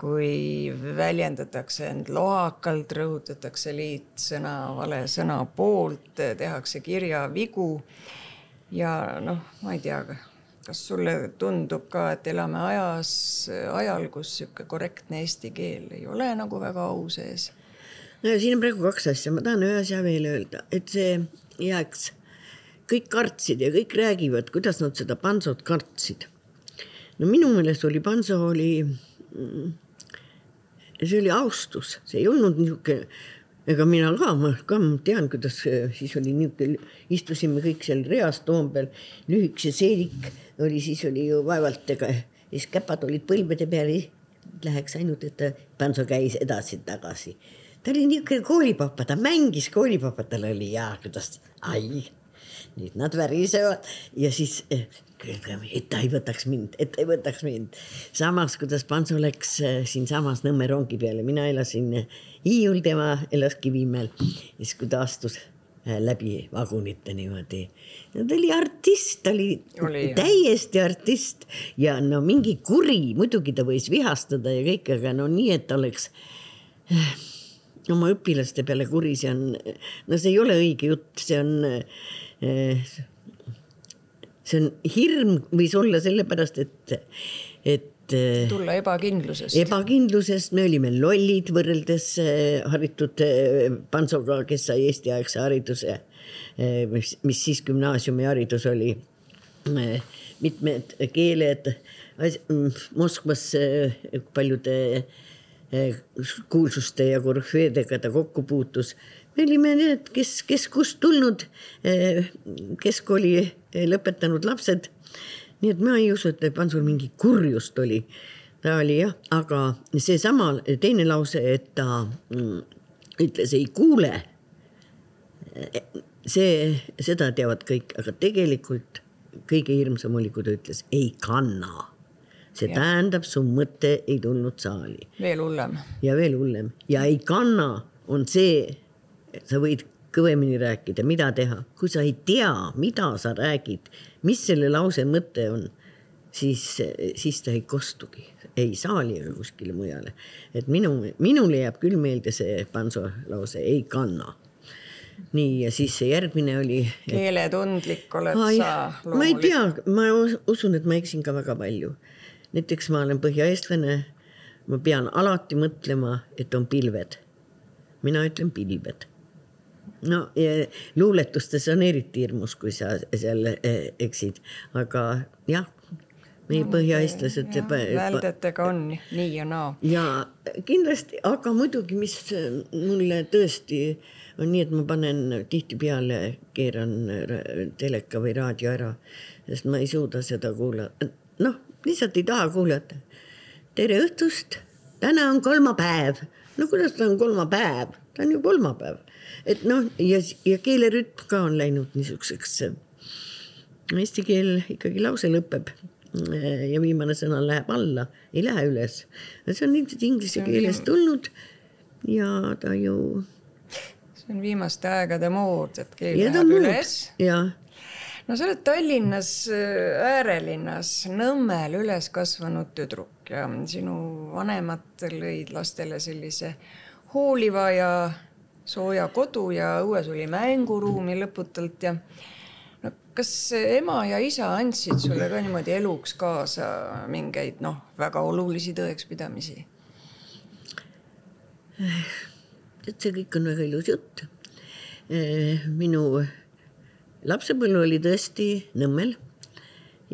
kui väljendatakse end lohakalt, rõhutatakse liitsõna, vale sõna poolt, tehakse kirjavigu. ja noh, ma ei tea, kas sulle tundub ka, et elame ajas, ajal, kus sihuke korrektne eesti keel ei ole nagu väga au sees?
no siin on praegu kaks asja, ma tahan ühe asja veel öelda, et see jääks, kõik kartsid ja kõik räägivad, kuidas nad seda Pansot kartsid. no minu meelest oli Panso oli mm, ja see oli austus, see ei olnud niisugune, ega mina ka, ma ka tean, kuidas siis oli niisugune, istusime kõik seal reas Toompeal, lühikese seelik oli, siis oli ju vaevalt, ega siis käpad olid põlvede peal, läheks ainult, et Pantso käis edasi-tagasi. ta oli niisugune koolipapa, ta mängis koolipapa, tal oli ja kuidas, ai, nüüd nad värisevad ja siis et ta ei võtaks mind, et ta ei võtaks mind. samas, kuidas Panso läks äh, siinsamas Nõmme rongi peale, mina elasin äh, Hiiul, tema elas Kivimäel. siis, kui ta astus läbi vagunite niimoodi. no ta oli artist, ta oli,
Oli, jah.
täiesti artist ja no mingi kuri, muidugi ta võis vihastada ja kõik, aga no nii, et oleks oma õpilaste peale kuri, see on, no see ei ole õige jutt, see on see on hirm võis olla sellepärast, et, et eh,
tulla ebakindlusest.
ebakindlusest me olime lollid võrreldes eh, haritud eh, Pantsoga, kes sai eestiaegse hariduse, mis, mis siis gümnaasiumiharidus oli. mitmed keeled, Moskvas eh, paljude kuulsuste ja korüfeedega ta kokku puutus. Me olime need, kes, kes kust tulnud, keskkooli eh, lõpetanud lapsed. nii et ma ei usu, et Pansul mingi kurjust oli. ta oli jah, aga seesama teine lause, et ta mm, ütles ei kuule. see, seda teavad kõik, aga tegelikult kõige hirmsam oli, kui ta ütles ei kanna. see ja. tähendab, su mõte ei tulnud saali
veel hullem.
ja veel hullem ja ei kanna on see, sa võid kõvemini rääkida, mida teha, kui sa ei tea, mida sa räägid, mis selle lause mõte on, siis, siis ta ei kostugi ei saali kuskile mujale. et minu, minule jääb küll meelde see Panso lause ei kanna. nii ja siis see järgmine oli.
keeletundlik oled
Ai,
sa
ma ei tea, ma us- usun, et ma eksin ka väga palju. näiteks ma olen põhjaeestlane, ma pean alati mõtlema, et on pilved. mina ütlen pilved. No luuletustes on eriti hirmus, kui sa seal eh, eksid, aga jah, meie põhjaeestlased.
väldetega on nii ja naa.
ja kindlasti, aga muidugi, mis mulle tõesti on nii, et ma panen tihtipeale, keeran ra- teleka või raadio ära, sest ma ei suuda seda kuulata. noh, lihtsalt ei taha kuulata. tere õhtust, täna on kolmapäev. no kuidas ta on kolmapäev, ta on ju kolmapäev. Et noh, ja, ja keelerütm ka on läinud niisuguseks eesti keel ikkagi lause lõpeb ja viimane sõna läheb alla, ei lähe üles. see on ilmselt inglise keelest tulnud ja ta ju.
see on viimaste aegade mood, et keel
ja
läheb üles.
ja
no sa oled Tallinnas äh, äärelinnas Nõmmel üles kasvanud tüdruk ja sinu vanemad lõid lastele sellise hooliva ja sooja kodu ja õues oli mänguruumi lõputult ja no kas ema ja isa andsid sulle ka niimoodi eluks kaasa mingeid noh, väga olulisi tõekspidamisi?
et see kõik on väga ilus jutt. minu lapsepõlv oli tõesti Nõmmel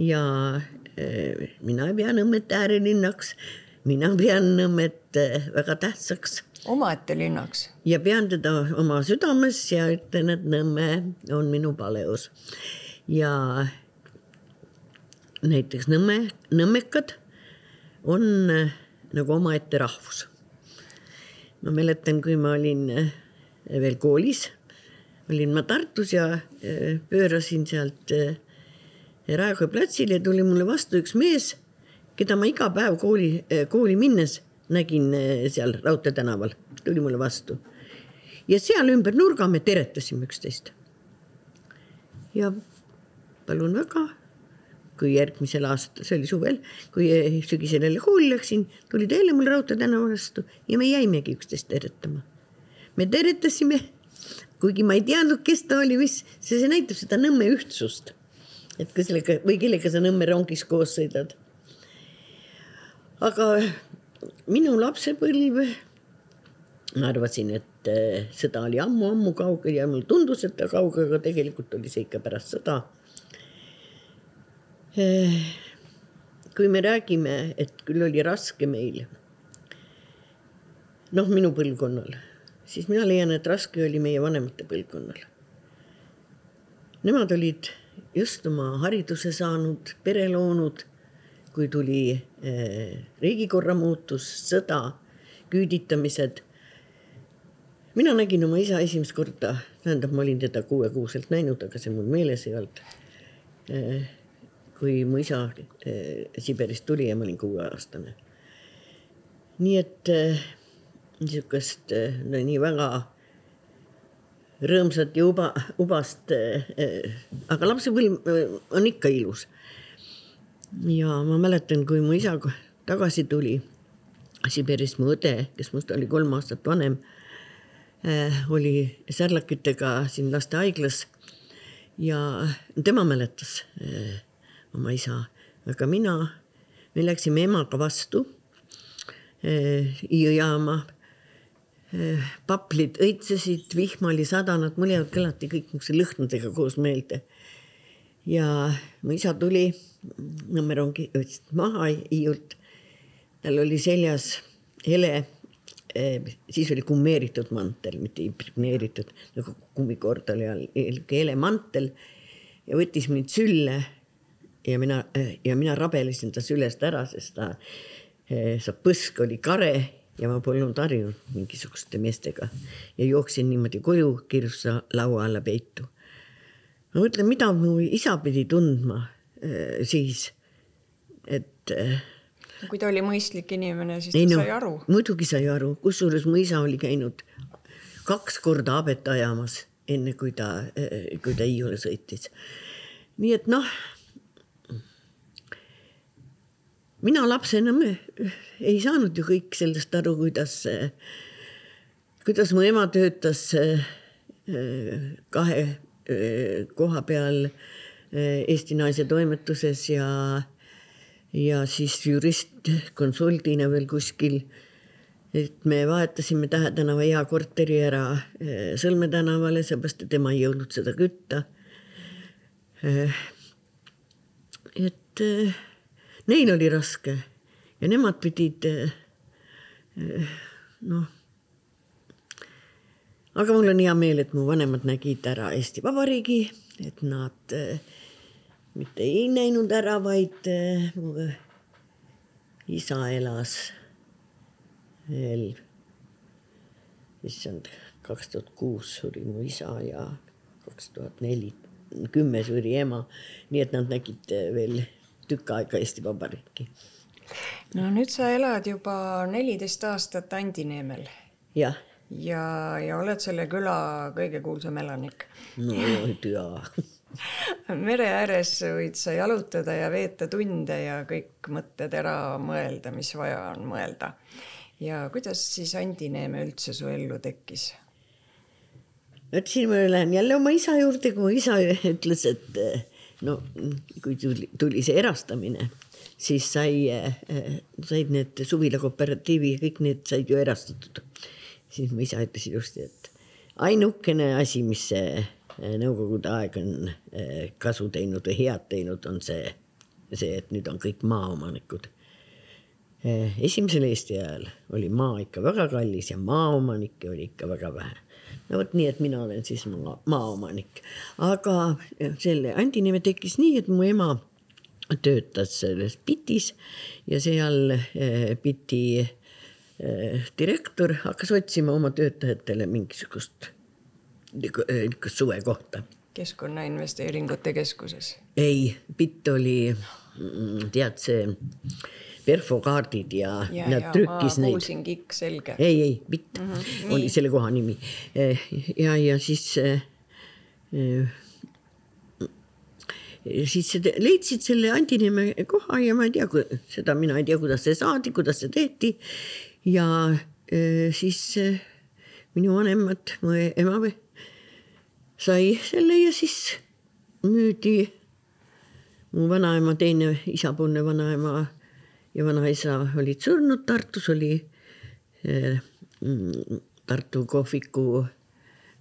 ja eh, mina ei pea Nõmmet äärelinnaks, mina pean Nõmmet eh, väga tähtsaks
omaette linnaks.
ja pean teda oma südames ja ütlen, et Nõmme on minu paleus. ja näiteks Nõmme, nõmmekad on äh, nagu omaette rahvus. ma mäletan, kui ma olin äh, veel koolis, olin ma Tartus ja äh, pöörasin sealt Raekoja platsile, tuli mulle vastu üks mees, keda ma iga päev kooli, kooli minnes nägin eh, seal Raudtee tänaval, tuli mulle vastu. ja seal ümber nurga me teretasime üksteist. ja palun väga, kui järgmisel aastal, see oli suvel, kui eh, sügisel jälle kooli läksin, tuli ta jälle mul Raudtee tänava vastu ja me jäimegi üksteist teretama. me teretasime, kuigi ma ei teadnud, kes ta oli, mis, see, see näitab seda Nõmme ühtsust. et kui sellega või kellega sa Nõmme rongis koos sõidad aga minu lapsepõlv, ma arvasin, et eh, sõda oli ammu-ammu kaugel ja mulle tundus, et ta kaugel, aga tegelikult oli see ikka pärast sõda. kui me räägime, et küll oli raske meil, noh, minu põlvkonnal, siis mina leian, et raske oli meie vanemate põlvkonnal. Nemad olid just oma hariduse saanud, pere loonud kui tuli eh, riigikorra muutus, sõda, küüditamised. mina nägin oma isa esimest korda, tähendab, ma olin teda kuuekuuselt näinud, aga see mul meeles ei olnud eh,. kui mu isa eh, Siberist tuli ja ma olin kuueaastane. nii et niisugust no nii väga rõõmsat ja uba, ubast aga lapsepõlv on ikka ilus. Ja ma mäletan, kui mu isa tagasi tuli Siberist, mu õde, kes must oli kolm aastat vanem äh,, oli särlakitega siin lastehaiglas ja tema mäletas äh, oma isa, aga mina, me läksime emaga vastu äh, Hiiu jaama äh,. paplid õitsesid, vihma oli sadanud, mul jäävad kõlati kõik niisuguse lõhnadega koos meelde. Ja mu isa tuli Nõmme rongi, võttis maha Hiiult. tal oli seljas hele siis oli kummeeritud mantel, mitte impregneeritud nagu kummikordali all, hele mantel ja võttis mind sülle. ja mina ja mina rabelesin ta sülest ära, sest ta, see põsk oli kare ja ma polnud harjunud mingisuguste meestega ja jooksin niimoodi koju, kirjusa laua alla peitu. Ma mõtlen, mida mu isa pidi tundma äh, siis, et äh,
kui ta oli mõistlik inimene, siis ta ei, no, sai aru.
muidugi sai aru, kusjuures mu isa oli käinud kaks korda habet ajamas, enne kui ta, kui ta Hiiule sõitis. nii et noh, mina lapsena ei saanud ju kõik sellest aru, kuidas, kuidas mu ema töötas kahe koha peal Eesti Naise Toimetuses ja ja siis jurist konsuldina veel kuskil. et me vahetasime Tähe tänava hea korteri ära eh, Sõlme tänavale, seepärast et tema ei jõudnud seda kütta. Et neil oli raske ja nemad pidid noh aga mul on hea meel, et mu vanemad nägid ära Eesti Vabariigi, et nad äh, mitte ei näinud ära, vaid äh, mu isa elas veel, issand, kaks tuhat kuus suri mu isa ja kaks tuhat neli, kümme suri ema. nii et nad nägid veel tükk aega Eesti Vabariiki.
no nüüd sa elad juba neliteist aastat Andineemel.
jah
ja, ja oled selle küla kõige kuulsam elanik.
no jaa [laughs]
mere ääres võid sa jalutada ja veeta tunde ja kõik mõtted ära mõelda, mis vaja on mõelda. ja kuidas siis Andi Neeme üldse su ellu tekkis?
vot siin ma lähen jälle oma isa juurde, kui isa ütles, et no kui tuli, tuli see erastamine, siis sai, said need suvila kooperatiivi ja kõik need said ju erastatud. Siis mu isa ütles ilusti, et ainukene asi, mis see Eh, nõukogude aeg on eh, kasu teinud või head teinud, on see, see, et nüüd on kõik maaomanikud. Eh, esimesel Eesti ajal oli maa ikka väga kallis ja maaomanikke oli ikka väga vähe. no vot nii, et mina olen siis maa, maaomanik, aga selle Andi nime tekkis nii, et mu ema töötas selles Pitis ja seal Piti direktor hakkas otsima oma töötajatele mingisugust niisugust suve kohta.
keskkonnainvesteeringute keskuses?
ei, bitt oli, mm, tead see perfokaardid ja, ja nad trükkis neid.
kuulsin kikk, selge.
ei, ei, bitt mm -hmm, oli selle koha nimi. Eh, ja, ja siis siis leidsid selle Andineeme koha ja ma ei tea, seda mina ei tea, kuidas see saadi, kuidas see tehti. Ja siis minu vanemad, mu ema sai selle ja siis müüdi mu vanaema, teine isapoolne vanaema ja vanaisa olid surnud, Tartus oli mm, Tartu kohviku,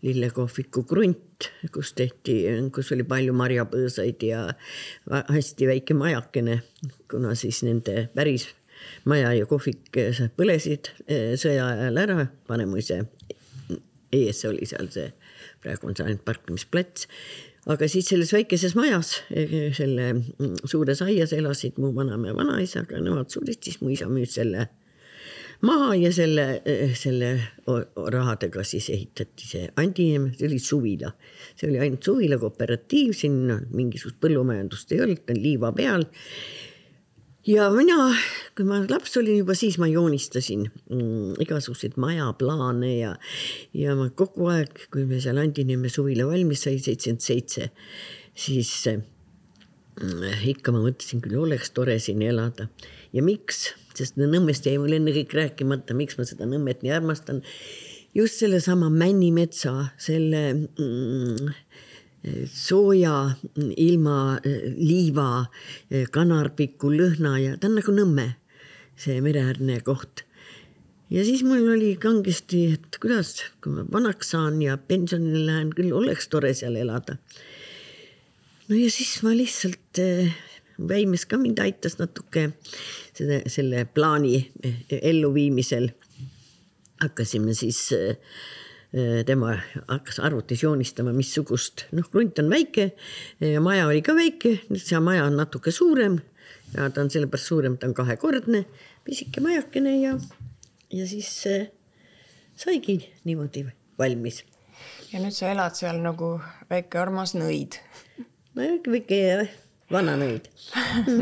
lillekohviku krunt, kus tehti, kus oli palju marjapõõsaid ja hästi väike majakene, kuna siis nende päris maja ja kohvik põlesid eh, sõja ajal ära, Vanemuise ees oli seal see praegu on see ainult parkimisplats. aga siis selles väikeses majas, selle suures aias elasid mu vanaema ja vanaisa, aga nemad surid, siis mu isa müüs selle maha ja selle, selle rahadega siis ehitati see Andineem, see oli suvila. see oli ainult suvila kooperatiiv, siin mingisugust põllumajandust ei olnud, ta on liiva peal. Ja mina, kui ma laps olin juba siis ma joonistasin mm, igasuguseid majaplaane ja, ja ma kogu aeg, kui me seal Andineeme suvila valmis sai, seitsekümmend seitse, siis mm, ikka ma mõtlesin küll, oleks tore siin elada ja miks, sest Nõmmest jäi mul enne kõik rääkimata, miks ma seda Nõmmet nii armastan. just sellesama Männimetsa, selle mm, sooja ilma liiva, kanarpiku, lõhna ja ta on nagu Nõmme, see mereäärne koht. ja siis mul oli kangesti, et kuidas, kui ma vanaks saan ja pensionile lähen, küll oleks tore seal elada. no ja siis ma lihtsalt, Väimes ka mind aitas natuke selle, selle plaani elluviimisel. hakkasime siis Äh, tema hakkas arvutis joonistama, missugust, noh, krunt on väike ja maja oli ka väike, nüüd see maja on natuke suurem ja ta on sellepärast suurem, ta on kahekordne, pisike majakene ja, ja siis äh, saigi niimoodi valmis.
ja nüüd sa elad seal nagu väike armas nõid.
no väike vana nõid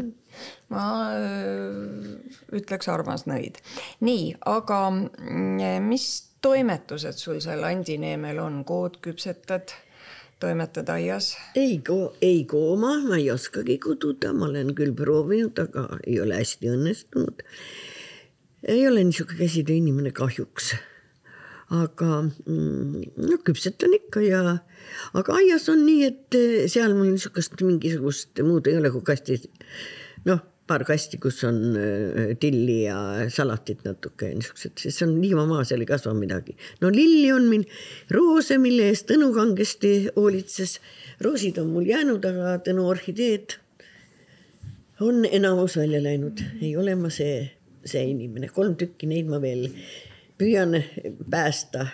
[laughs]
ma äh, ütleks armas nõid. nii, aga mm, mis toimetused sul seal Andineemel on, kood küpsetad, toimetad aias?
ei ko-, ei kooma, ma ei oskagi kududa, ma olen küll proovinud, aga ei ole hästi õnnestunud. ei ole niisugune käsitöö inimene kahjuks. aga mm, no küpsetan ikka ja, aga aias on nii, et seal mul niisugust mingisugust muud ei ole kui kasti, noh paar kasti, kus on äh, tilli ja salatit natuke niisugused, sest see on liivamaa, seal ei kasva midagi. no lilli on meil, roose, mille eest Tõnu kangesti hoolitses. roosid on mul jäänud, aga Tõnu orhideed on enamus välja läinud, ei ole ma see, see inimene, kolm tükki neid ma veel püüan päästa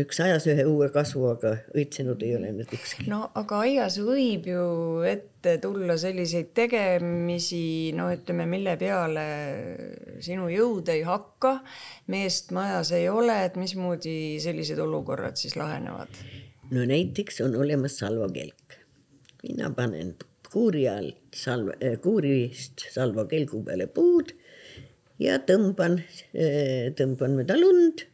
üks ajas ühe uue kasvu, aga õitsenud ei ole nüüd ükski.
no aga aias võib ju ette tulla selliseid tegemisi, no ütleme, mille peale sinu jõud ei hakka, meest majas ei ole, et mismoodi sellised olukorrad siis lahenevad?
no näiteks on olemas salvakelk. mina panen kuuri all salva, kuurist salvakelgu peale puud ja tõmban, eh, tõmban mööda lund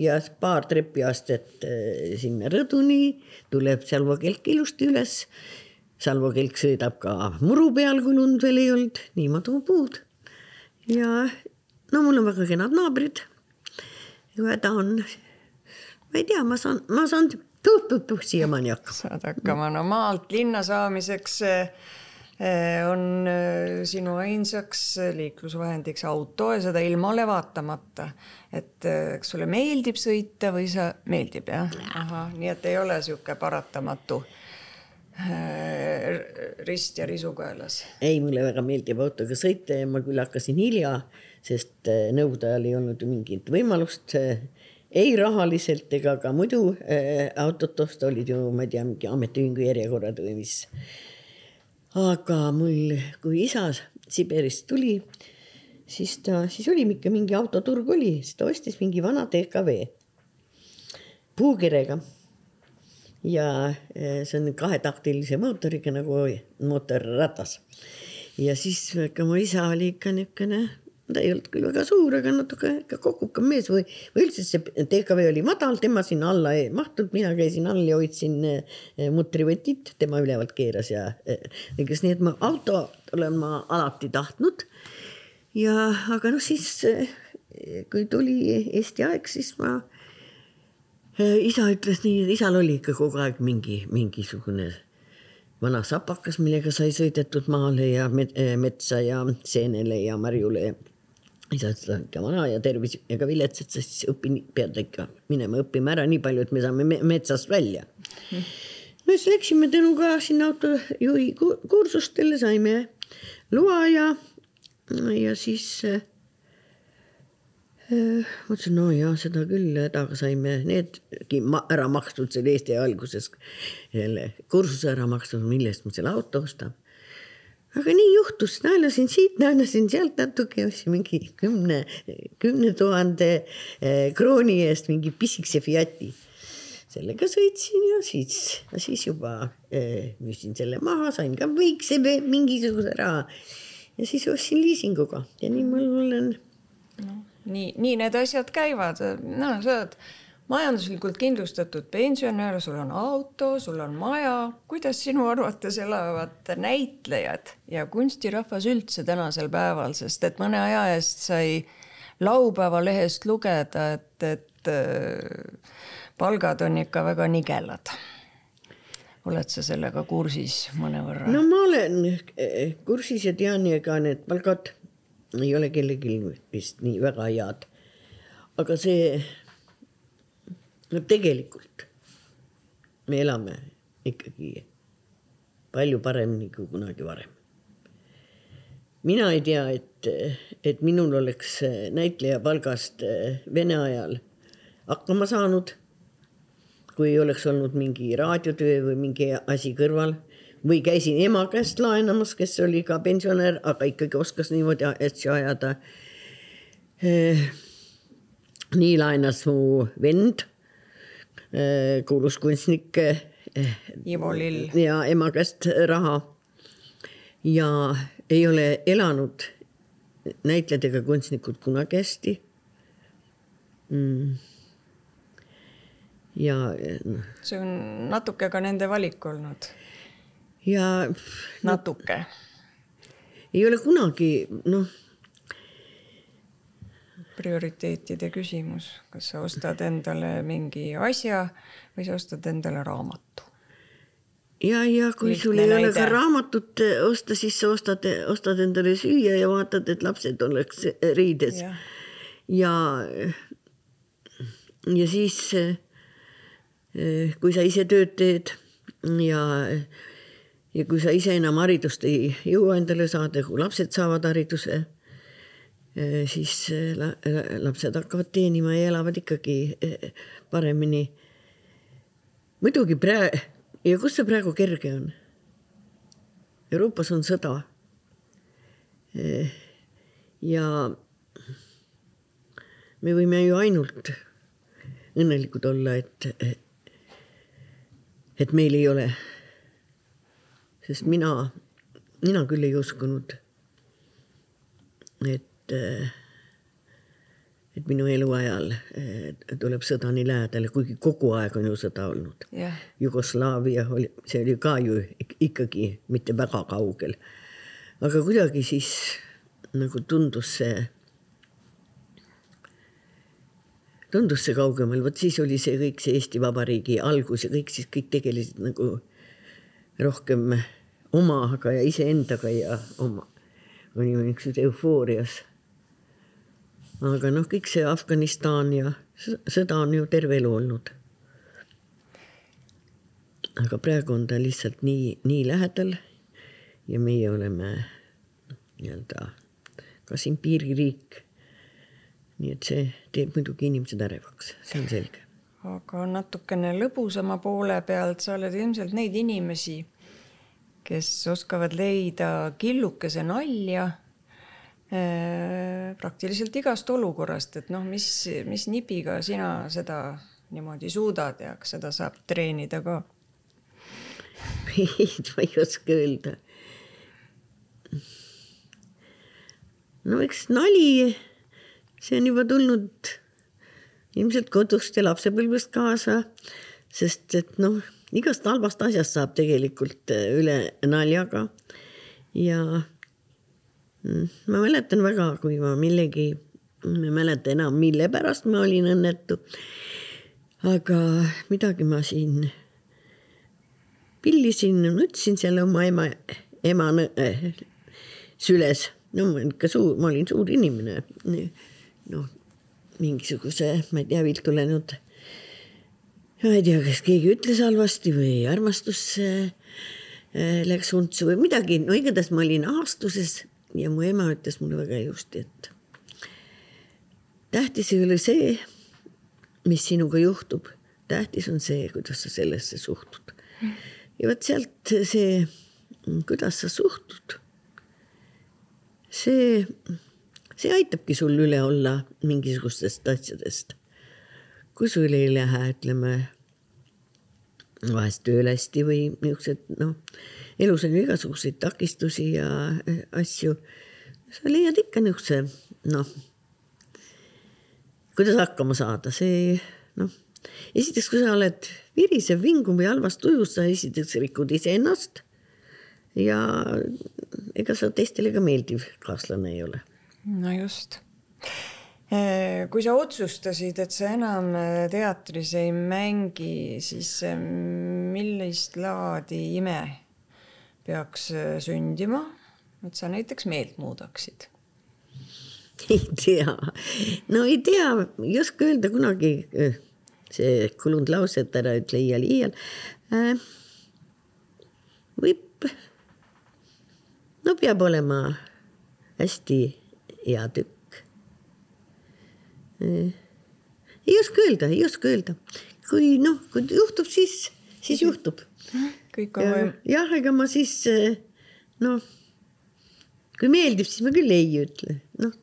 ja paar trepiastet eh, sinna rõduni tuleb salvakelk ilusti üles. salvakelk sõidab ka muru peal, kui lund veel ei olnud, nii ma toon puud. ja no mul on väga kenad naabrid. häda on, ma ei tea, ma saan, ma saan tuh-tuh-tuh siiamaani hakkama.
saad hakkama, no maalt linna saamiseks äh, on eh, sinu ainsaks liiklusvahendiks auto ja seda ilmale vaatamata. et eh, kas sulle meeldib sõita või sa, meeldib jah? ahah, nii et ei ole sihuke paratamatu rist ja risu kaelas?
ei, mulle väga meeldib autoga sõita ja ma küll hakkasin hilja, sest nõukogude ajal ei olnud ju mingit võimalust ei rahaliselt ega ka muidu autot osta, olid ju, ma ei tea, mingi ametiühingu järjekorrad või mis aga mul, kui isa Siberist tuli, siis ta, siis oli ikka mingi autoturg oli, siis ta ostis mingi vana DKV puukirega. ja eh, see on kahetaktilise mootoriga nagu mootorratas. ja siis ikka mu isa oli ikka niisugune ta ei olnud küll väga suur, aga natuke ikka kokukam mees või, või üldse see DKV oli madal, tema sinna alla ei mahtunud, mina käisin all ja hoidsin eh, mutrivõtit, tema ülevalt keeras ja lõikas, eh, nii et ma auto olen ma alati tahtnud. ja, aga noh, siis eh, kui tuli Eesti aeg, siis ma, isa ütles nii, isal oli ikka kogu aeg mingi, mingisugune vana sapakas, millega sai sõidetud maale ja metsa ja seenele ja marjule ja isa ütles, et ikka vana ja tervis ega vilets, et sa siis õpin, pead ikka minema õppima ära nii palju, et me saame metsast välja. Mm.. no siis läksime Tõnuga sinna autojuhi kursustele, saime loa ja, ja siis äh, mõtlesin, no ja seda küll, hädaga saime needki ära makstud seal Eesti alguses, selle kursuse ära makstud, mille eest ma selle auto ostan aga nii juhtus, naelasin siit, naelasin sealt natuke, ostsin mingi kümne, kümne tuhande eh, krooni eest mingi pisikese Fiati. sellega sõitsin ja siis, siis juba eh, müüsin selle maha, sain ka väikse mingisuguse raha. ja siis ostsin liisinguga ja nii mul olen
no, nii, nii need asjad käivad, no sa oled majanduslikult kindlustatud pensionär, sul on auto, sul on maja. kuidas sinu arvates elavad näitlejad ja kunstirahvas üldse tänasel päeval, sest et mõne aja eest sai laupäeva lehest lugeda, et, et äh, palgad on ikka väga nigelad. oled sa sellega kursis mõnevõrra?
no ma olen eh, kursis ja tean, ega need palgad ei ole kellelgi vist nii väga head. aga see, no tegelikult me elame ikkagi palju paremini kui kunagi varem. mina ei tea, et, et minul oleks näitleja palgast Vene ajal hakkama saanud. kui oleks olnud mingi raadiotöö või mingi asi kõrval või käisin ema käest laenamas, kes oli ka pensionär, aga ikkagi oskas niimoodi asju ajada. Eh, nii laenas mu vend, kuulus kunstnik.
Eh, Ivo Lill.
ja ema käest raha. ja ei ole elanud näitlejad ega kunstnikud kunagi hästi mm ja
see on natuke ka nende valik olnud
ja.
natuke.
ei ole kunagi noh.
Prioriteetide küsimus, kas sa ostad endale mingi asja või sa ostad endale raamatu?
ja, ja kui Lihtne sul ei näide. ole ka raamatut osta, siis sa ostad, ostad endale süüa ja vaatad, et lapsed oleks riides. ja, ja, ja siis, eh, kui sa ise tööd teed ja ja kui sa ise enam haridust ei jõua endale saada, kui lapsed saavad hariduse, eh, siis eh, lapsed hakkavad teenima ja elavad ikkagi eh, paremini. muidugi praegu, ja kus see praegu kerge on? Euroopas on sõda. ja me võime ju ainult õnnelikud olla, et, et meil ei ole sest mina, mina küll ei uskunud, et, et minu eluajal tuleb sõda nii lähedale, kuigi kogu aeg on ju sõda olnud yeah.. Jugoslaavia oli, see oli ka ju ikkagi mitte väga kaugel. aga kuidagi siis nagu tundus see, tundus see kaugemal, vot siis oli see kõik see Eesti Vabariigi algus ja kõik siis kõik tegelesid nagu rohkem omaga ja iseendaga ja oma, olime niisuguses eufoorias. Aga noh, kõik see Afganistan ja sõda on ju terve elu olnud. aga praegu on ta lihtsalt nii, nii lähedal ja meie oleme nii-öelda ka siin piiririik. nii et see teeb muidugi inimesed ärevaks, see on selge.
aga natukene lõbusama poole pealt, sa oled ilmselt neid inimesi kes oskavad leida killukese nalja praktiliselt igast olukorrast, et noh, mis, mis nipiga sina seda niimoodi suudad ja kas seda saab treenida ka?
ei, ma ei oska öelda. no eks nali, see on juba tulnud ilmselt kodust ja lapsepõlvest kaasa, sest et noh igast halvast asjast saab tegelikult äh, üle naljaga. ja ma mäletan väga, kui ma millegi, ma ei mäleta enam, mille pärast ma olin õnnetu. aga midagi ma siin pillisin, nutsin seal oma ema, ema äh, süles. no ma ikka suur, ma olin suur inimene. noh, mingisuguse, ma ei tea, viltu läinud ma ei tea, kas keegi ütles halvasti või armastus äh, läks untsu või midagi, no igatahes ma olin aastuses ja mu ema ütles mulle väga ilusti, et tähtis ei ole see, mis sinuga juhtub, tähtis on see, kuidas sa sellesse suhtud. ja vot sealt see, kuidas sa suhtud, see, see aitabki sul üle olla mingisugustest asjadest kui sul ei lähe, ütleme vahest tööl hästi või niisugused noh, elus on igasuguseid takistusi ja eh, asju, sa leiad ikka niisuguse noh, kuidas hakkama saada, see noh, esiteks, kui sa oled virisev, vinguv või halvas tujus, sa esiteks rikud iseennast ja ega sa teistele ka meeldiv kaaslane ei ole.
no just. Kui sa otsustasid, et sa enam teatris ei mängi, siis millist laadi ime peaks sündima, et sa näiteks meelt muudaksid? [laughs]
ei tea, no ei tea, ei oska öelda kunagi see kulunud lause, et ära ütle iial, iial äh,. võib, no peab olema hästi hea tükk äh,. ei oska öelda, ei oska öelda, kui noh, kui juhtub, siis, siis juhtub.
Kõik on võim-.
jah, ega ma siis noh, kui meeldib, siis ma küll ei ütle, noh.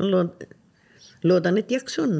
ma lood-, loodan, et jaksu on